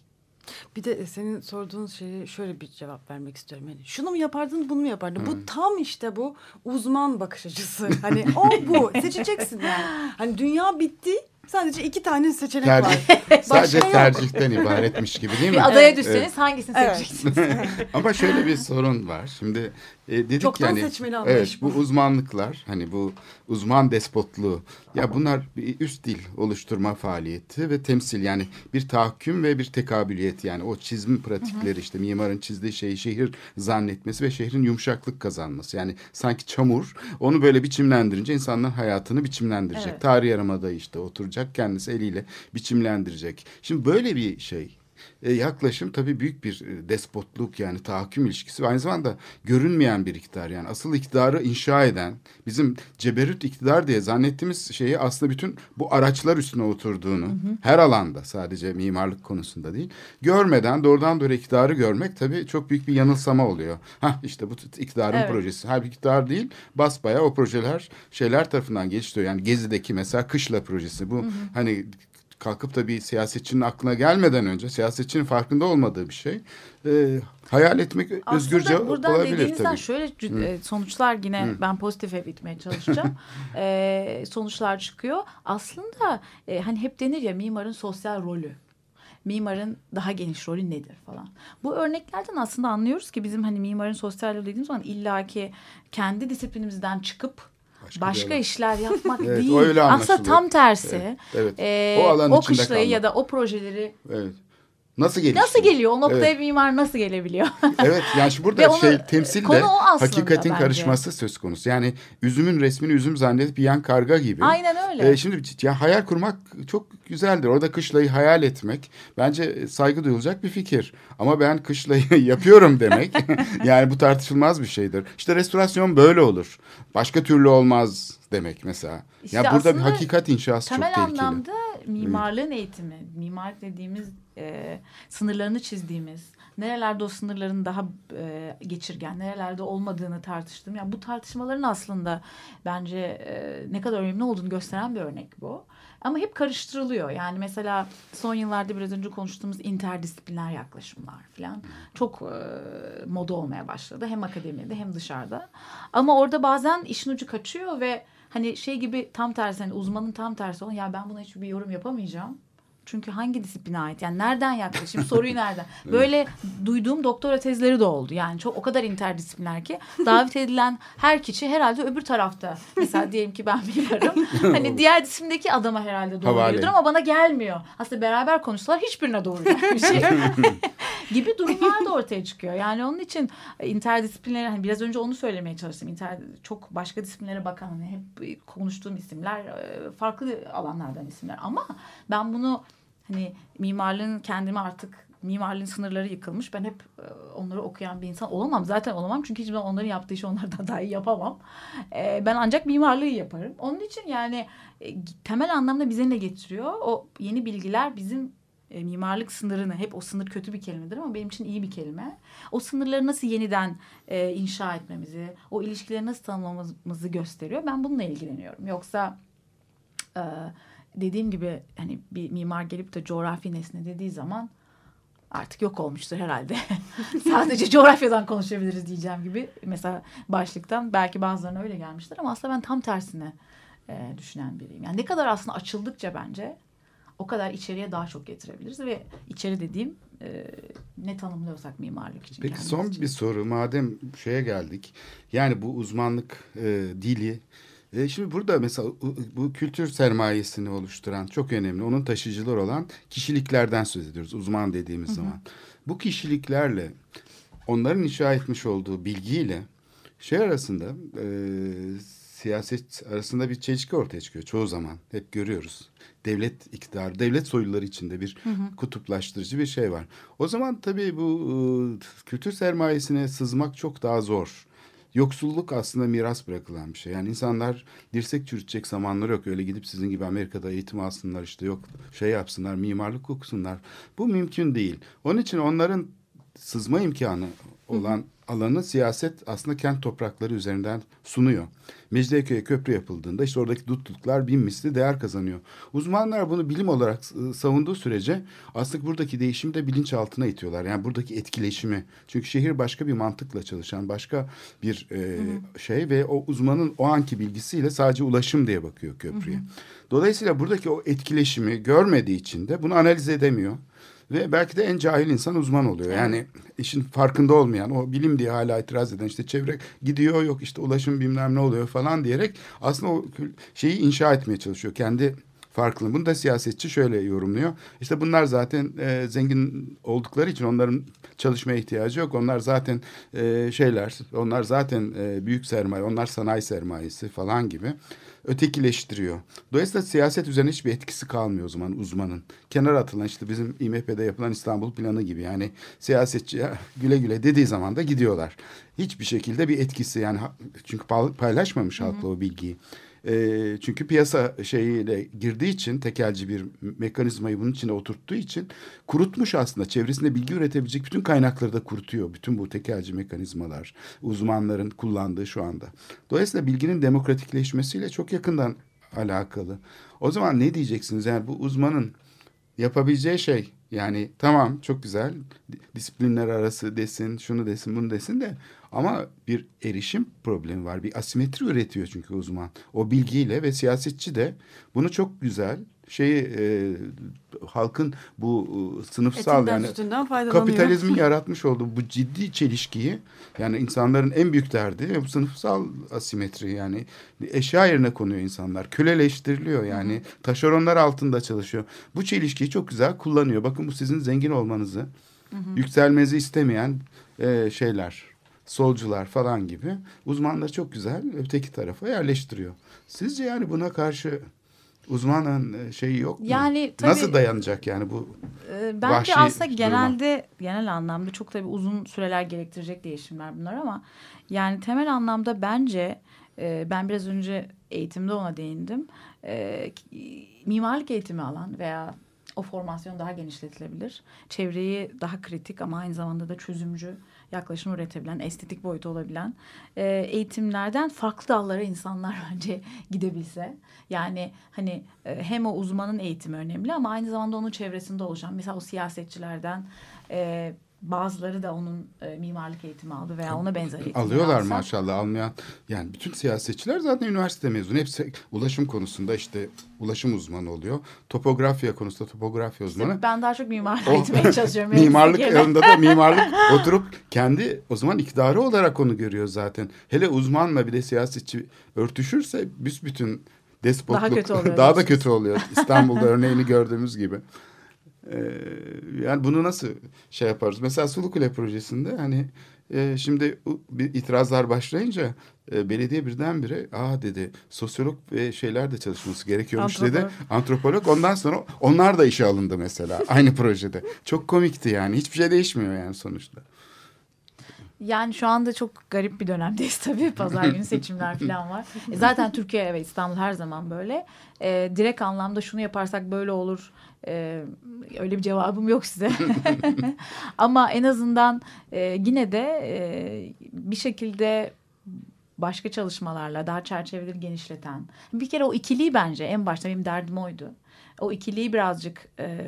Bir de senin sorduğun şeye şöyle bir cevap vermek istiyorum. Yani şunu mu yapardın, bunu mu yapardın? Bu tam işte bu uzman bakış açısı. [LAUGHS] Hani o bu. Seçeceksin yani. Hani dünya bitti. Sadece iki tane seçenek tercih, var. sadece [LAUGHS] yok. tercihten ibaretmiş gibi değil mi? Bir adaya Evet. düşseniz hangisini Evet. seçeceksiniz? [LAUGHS] Ama şöyle bir sorun var. Şimdi e, dedik Çoktan yani seçmeli anlayış evet bu uzmanlıklar hani bu uzman despotluğu ya bunlar bir üst dil oluşturma faaliyeti ve temsil yani bir tahakküm ve bir tekabiliyet yani o çizim pratikleri işte mimarın çizdiği şeyi şehir zannetmesi ve şehrin yumuşaklık kazanması. Yani sanki çamur onu böyle biçimlendirince insanların hayatını biçimlendirecek. Evet. Tarih Yarımada'yı işte oturacak kendisi eliyle biçimlendirecek. Şimdi böyle bir şey e, yaklaşım tabii büyük bir e, despotluk yani tahakküm ilişkisi ve aynı zamanda görünmeyen bir iktidar yani asıl iktidarı inşa eden bizim ceberüt iktidar diye zannettiğimiz şeyi aslında bütün bu araçlar üstüne oturduğunu her alanda sadece mimarlık konusunda değil görmeden doğrudan doğru iktidarı görmek tabii çok büyük bir yanılsama oluyor. Hah işte bu iktidarın Evet. projesi. Halbuki iktidar değil basbaya o projeler şeyler tarafından geliştiriyor. Yani Gezi'deki mesela Kışla projesi bu hani kalkıp da bir siyasetçinin aklına gelmeden önce siyasetçinin farkında olmadığı bir şey. e, hayal etmek özgürce Aslında buradan olabilir dediğinizden tabii. şöyle cü- e, sonuçlar yine ben pozitife bitmeye çalışacağım. [LAUGHS] e, sonuçlar çıkıyor. Aslında e, hani hep denir ya mimarın sosyal rolü. Mimarın daha geniş rolü nedir falan. Bu örneklerden aslında anlıyoruz ki bizim hani mimarın sosyal rolü dediğimiz zaman illaki kendi disiplinimizden çıkıp Başka başka, bir alan. işler yapmak [LAUGHS] Evet, değil. öyle Aslında tam tersi. Evet, evet. E, O alanın o kışlayı ya kalmak. da o projeleri Evet. Nasıl gelişti? nasıl geliyor? O noktaya Evet. mimar nasıl gelebiliyor? [LAUGHS] Evet yani şimdi burada [LAUGHS] onu- şey temsil de hakikatin bence. karışması söz konusu. Yani üzümün resmini üzüm zannedip yiyen karga gibi. Aynen öyle. Ee, şimdi ya hayal kurmak çok güzeldir. Orada kışlayı hayal etmek bence saygı duyulacak bir fikir. Ama ben kışlayı [LAUGHS] yapıyorum demek yani bu tartışılmaz bir şeydir. İşte restorasyon böyle olur. Başka türlü olmaz demek mesela. İşte ya burada bir hakikat inşası çok Temel tehlikeli. anlamda mimarlığın eğitimi, mimarlık dediğimiz e, sınırlarını çizdiğimiz, nerelerde o sınırların daha e, geçirgen, nerelerde olmadığını tartıştığım. Yani bu tartışmaların aslında bence e, ne kadar önemli olduğunu gösteren bir örnek bu. Ama hep karıştırılıyor. Yani mesela son yıllarda biraz önce konuştuğumuz interdisipliner yaklaşımlar falan çok e, moda olmaya başladı. Hem akademide hem dışarıda. Ama orada bazen işin ucu kaçıyor ve hani şey gibi tam tersi hani uzmanın tam tersi olan ya ben buna hiçbir yorum yapamayacağım. Çünkü hangi disipline ait? Yani nereden yaklaşayım? Soruyu [LAUGHS] nereden? Böyle duyduğum doktora tezleri de oldu. Yani çok o kadar interdisipliner ki davet edilen her kişi herhalde öbür tarafta. Mesela diyelim ki ben mimarım. Hani [LAUGHS] diğer disiplimdeki adama herhalde doğru geliyordur ama bana gelmiyor. Aslında beraber konuşsalar hiçbirine doğru gelmeyecek. [LAUGHS] gibi durumlar da ortaya çıkıyor. Yani onun için interdisipliner hani biraz önce onu söylemeye çalıştım. Inter, çok başka disiplinlere bakan hani hep konuştuğum isimler farklı alanlardan isimler ama ben bunu hani mimarlığın kendimi artık mimarlığın sınırları yıkılmış. Ben hep e, onları okuyan bir insan olamam. Zaten olamam çünkü hiçbir zaman onların yaptığı işi onlardan [LAUGHS] daha iyi yapamam. E, ben ancak mimarlığı yaparım. Onun için yani e, temel anlamda bize ne getiriyor? O yeni bilgiler bizim mimarlık sınırını hep o sınır kötü bir kelimedir ama benim için iyi bir kelime. O sınırları nasıl yeniden e, inşa etmemizi, o ilişkileri nasıl tanımlamamızı gösteriyor. Ben bununla ilgileniyorum. Yoksa e, dediğim gibi hani bir mimar gelip de coğrafi nesne dediği zaman artık yok olmuştur herhalde. [LAUGHS] Sadece coğrafyadan konuşabiliriz diyeceğim gibi. Mesela başlıktan belki bazılarına öyle gelmiştir ama aslında ben tam tersine e, düşünen biriyim. Yani ne kadar aslında açıldıkça bence o kadar içeriye daha çok getirebiliriz ve içeri dediğim e, ne tanımlıyorsak mimarlık için. Peki son için. bir soru madem şeye geldik. Yani bu uzmanlık e, dili. E, şimdi burada mesela bu kültür sermayesini oluşturan çok önemli. Onun taşıyıcılar olan kişiliklerden söz ediyoruz uzman dediğimiz zaman. Bu kişiliklerle onların inşa etmiş olduğu bilgiyle şey arasında e, siyaset arasında bir çelişki ortaya çıkıyor çoğu zaman. Hep görüyoruz. Devlet iktidarı, devlet soyluları içinde bir kutuplaştırıcı bir şey var. O zaman tabii bu e, kültür sermayesine sızmak çok daha zor. Yoksulluk aslında miras bırakılan bir şey. Yani insanlar dirsek çürütecek zamanları yok. Öyle gidip sizin gibi Amerika'da eğitim alsınlar işte yok şey yapsınlar mimarlık okusunlar. Bu mümkün değil. Onun için onların sızma imkanı olan alanı siyaset aslında kent toprakları üzerinden sunuyor. Mecidiyeköy'e köprü yapıldığında işte oradaki dutluklar bin misli değer kazanıyor. Uzmanlar bunu bilim olarak e, savunduğu sürece aslında buradaki değişimi de bilinçaltına itiyorlar. Yani buradaki etkileşimi. Çünkü şehir başka bir mantıkla çalışan başka bir e, şey ve o uzmanın o anki bilgisiyle sadece ulaşım diye bakıyor köprüye. Dolayısıyla buradaki o etkileşimi görmediği için de bunu analiz edemiyor. Ve belki de en cahil insan uzman oluyor. Yani işin farkında olmayan, o bilim diye hala itiraz eden işte çevre gidiyor yok işte ulaşım bilmem ne oluyor falan diyerek aslında o şeyi inşa etmeye çalışıyor. Kendi farklı. Bunu da siyasetçi şöyle yorumluyor. İşte bunlar zaten e, zengin oldukları için onların çalışmaya ihtiyacı yok. Onlar zaten e, şeyler, onlar zaten e, büyük sermaye, onlar sanayi sermayesi falan gibi ötekileştiriyor. Dolayısıyla siyaset üzerine hiçbir etkisi kalmıyor o zaman uzmanın. Kenara atılan işte bizim IMP'de yapılan İstanbul planı gibi yani siyasetçi "Ya, güle güle dediği zaman da gidiyorlar. Hiçbir şekilde bir etkisi yani çünkü pay- paylaşmamış halkla o bilgiyi. E, çünkü piyasa şeyiyle girdiği için tekelci bir mekanizmayı bunun içine oturttuğu için kurutmuş aslında. Çevresinde bilgi üretebilecek bütün kaynakları da kurutuyor. Bütün bu tekelci mekanizmalar uzmanların kullandığı şu anda. Dolayısıyla bilginin demokratikleşmesiyle çok yakından alakalı. O zaman ne diyeceksiniz? Yani bu uzmanın yapabileceği şey yani tamam çok güzel di- disiplinler arası desin şunu desin bunu desin de ama bir erişim problemi var. Bir asimetri üretiyor çünkü uzman. O bilgiyle ve siyasetçi de bunu çok güzel şeyi e, halkın bu e, sınıfsal Etinden yani kapitalizmin yaratmış olduğu bu ciddi çelişkiyi yani insanların en büyük derdi bu sınıfsal asimetri. Yani eşya yerine konuyor insanlar. Köleleştiriliyor yani. Taşeronlar altında çalışıyor. Bu çelişkiyi çok güzel kullanıyor. Bakın bu sizin zengin olmanızı yükselmenizi istemeyen e, şeyler solcular falan gibi uzmanları çok güzel öteki tarafa yerleştiriyor sizce yani buna karşı uzmanın e, şeyi yok mu? Yani tabii- Nasıl dayanacak yani bu Vahşi Bence aslında duruma. genelde genel anlamda çok tabii uzun süreler gerektirecek değişimler bunlar ama yani temel anlamda bence e, ben biraz önce eğitimde ona değindim. E, mimarlık eğitimi alan veya o formasyon daha genişletilebilir. Çevreyi daha kritik ama aynı zamanda da çözümcü yaklaşım üretebilen, estetik boyutu olabilen e, eğitimlerden farklı dallara insanlar [LAUGHS] bence gidebilse. Yani hani e, hem o uzmanın eğitimi önemli ama aynı zamanda onun çevresinde oluşan mesela o siyasetçilerden e, bazıları da onun e, mimarlık eğitimi aldı veya ona benzer eğitimler Alıyorlar alsa- maşallah almayan. Yani bütün siyasetçiler zaten üniversite mezunu. Hepsi ulaşım konusunda işte ulaşım uzmanı oluyor. Topografya konusunda topografya uzmanı. Ben daha çok mimarlık O- eğitmeye [LAUGHS] çalışıyorum. mimarlık yanında da mimarlık [LAUGHS] oturup kendi o zaman iktidarı olarak onu görüyor zaten. Hele uzmanla bir de siyasetçi örtüşürse büsbütün despotluk Daha kötü oluyor [LAUGHS] daha da kötü oluyor. İstanbul'da örneğini gördüğümüz gibi. Ee, yani bunu nasıl şey yaparız? Mesela Sulukule projesinde hani e, şimdi bir itirazlar başlayınca e, belediye birdenbire aa dedi sosyolog ve şeyler de çalışması gerekiyormuş dedi. Antropolog. Antropolog ondan sonra onlar da işe alındı mesela aynı [LAUGHS] projede. Çok komikti yani hiçbir şey değişmiyor yani sonuçta. Yani şu anda çok garip bir dönemdeyiz [LAUGHS] tabii. Pazar günü seçimler falan var. E zaten Türkiye ve İstanbul her zaman böyle. E, direkt anlamda şunu yaparsak böyle olur. E, öyle bir cevabım yok size. [LAUGHS] Ama en azından e, yine de e, bir şekilde başka çalışmalarla daha çerçeveleri genişleten. Bir kere o ikiliği bence en başta benim derdim oydu. O ikiliği birazcık e,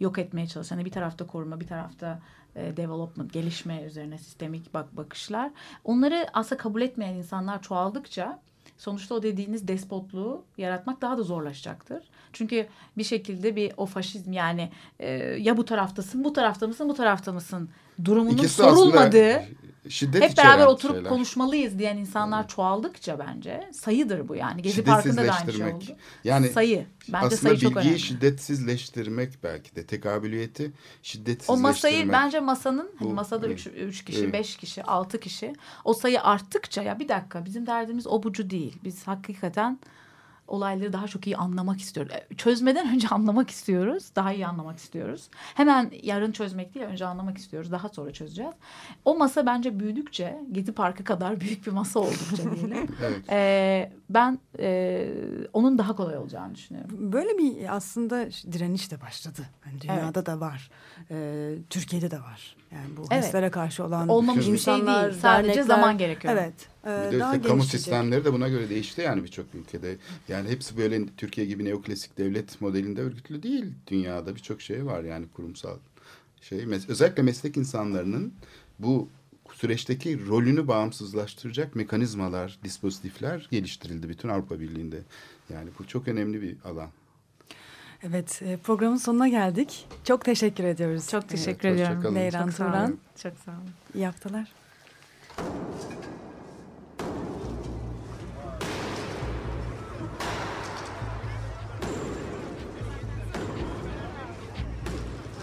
yok etmeye çalışan. Hani bir tarafta koruma, bir tarafta e, development, gelişme üzerine sistemik bak bakışlar. Onları aslında kabul etmeyen insanlar çoğaldıkça sonuçta o dediğiniz despotluğu yaratmak daha da zorlaşacaktır. Çünkü bir şekilde bir o faşizm yani e, ya bu taraftasın, bu tarafta mısın, bu tarafta mısın durumunun İkisi sorulmadığı şiddet hep beraber oturup şeyler. konuşmalıyız diyen insanlar çoğaldıkça bence sayıdır bu yani. Gezi Parkı'nda da aynı şey oldu. Yani sayı. Bence aslında sayı çok bilgiyi önemli. şiddetsizleştirmek belki de tekabüliyeti şiddetsizleştirmek. O masayı bence masanın hani Bu, masada evet. 3 üç kişi, Evet. 5 kişi, 6 kişi o sayı arttıkça ya bir dakika bizim derdimiz o bucu değil. Biz hakikaten olayları daha çok iyi anlamak istiyoruz. E, Çözmeden önce [LAUGHS] anlamak istiyoruz. Daha iyi anlamak istiyoruz. Hemen yarın çözmek değil önce anlamak istiyoruz. Daha sonra çözeceğiz. O masa bence büyüdükçe Gezi Parkı kadar büyük bir masa oldukça [LAUGHS] diyelim. Evet. E, ben e, onun daha kolay olacağını düşünüyorum. Böyle bir aslında direniş de başladı. Yani dünyada da var. Ee, Türkiye'de de var. Yani bu Evet. HES'lere karşı olan Olmamış bir şey değil. Sadece dernekler- zaman gerekiyor. Evet. E, Bir de daha işte kamu sistemleri de buna göre değişti yani birçok ülkede. Yani hepsi böyle Türkiye gibi neoklasik devlet modelinde örgütlü değil. Dünyada birçok şey var yani kurumsal şey. Mes- Özellikle meslek insanlarının bu süreçteki rolünü bağımsızlaştıracak mekanizmalar, dispozitifler geliştirildi bütün Avrupa Birliği'nde. Yani bu çok önemli bir alan. Evet e, programın sonuna geldik. Çok teşekkür ediyoruz. Çok teşekkür Evet, ediyorum. olun. Turan. Çok sağ olun. İyi haftalar.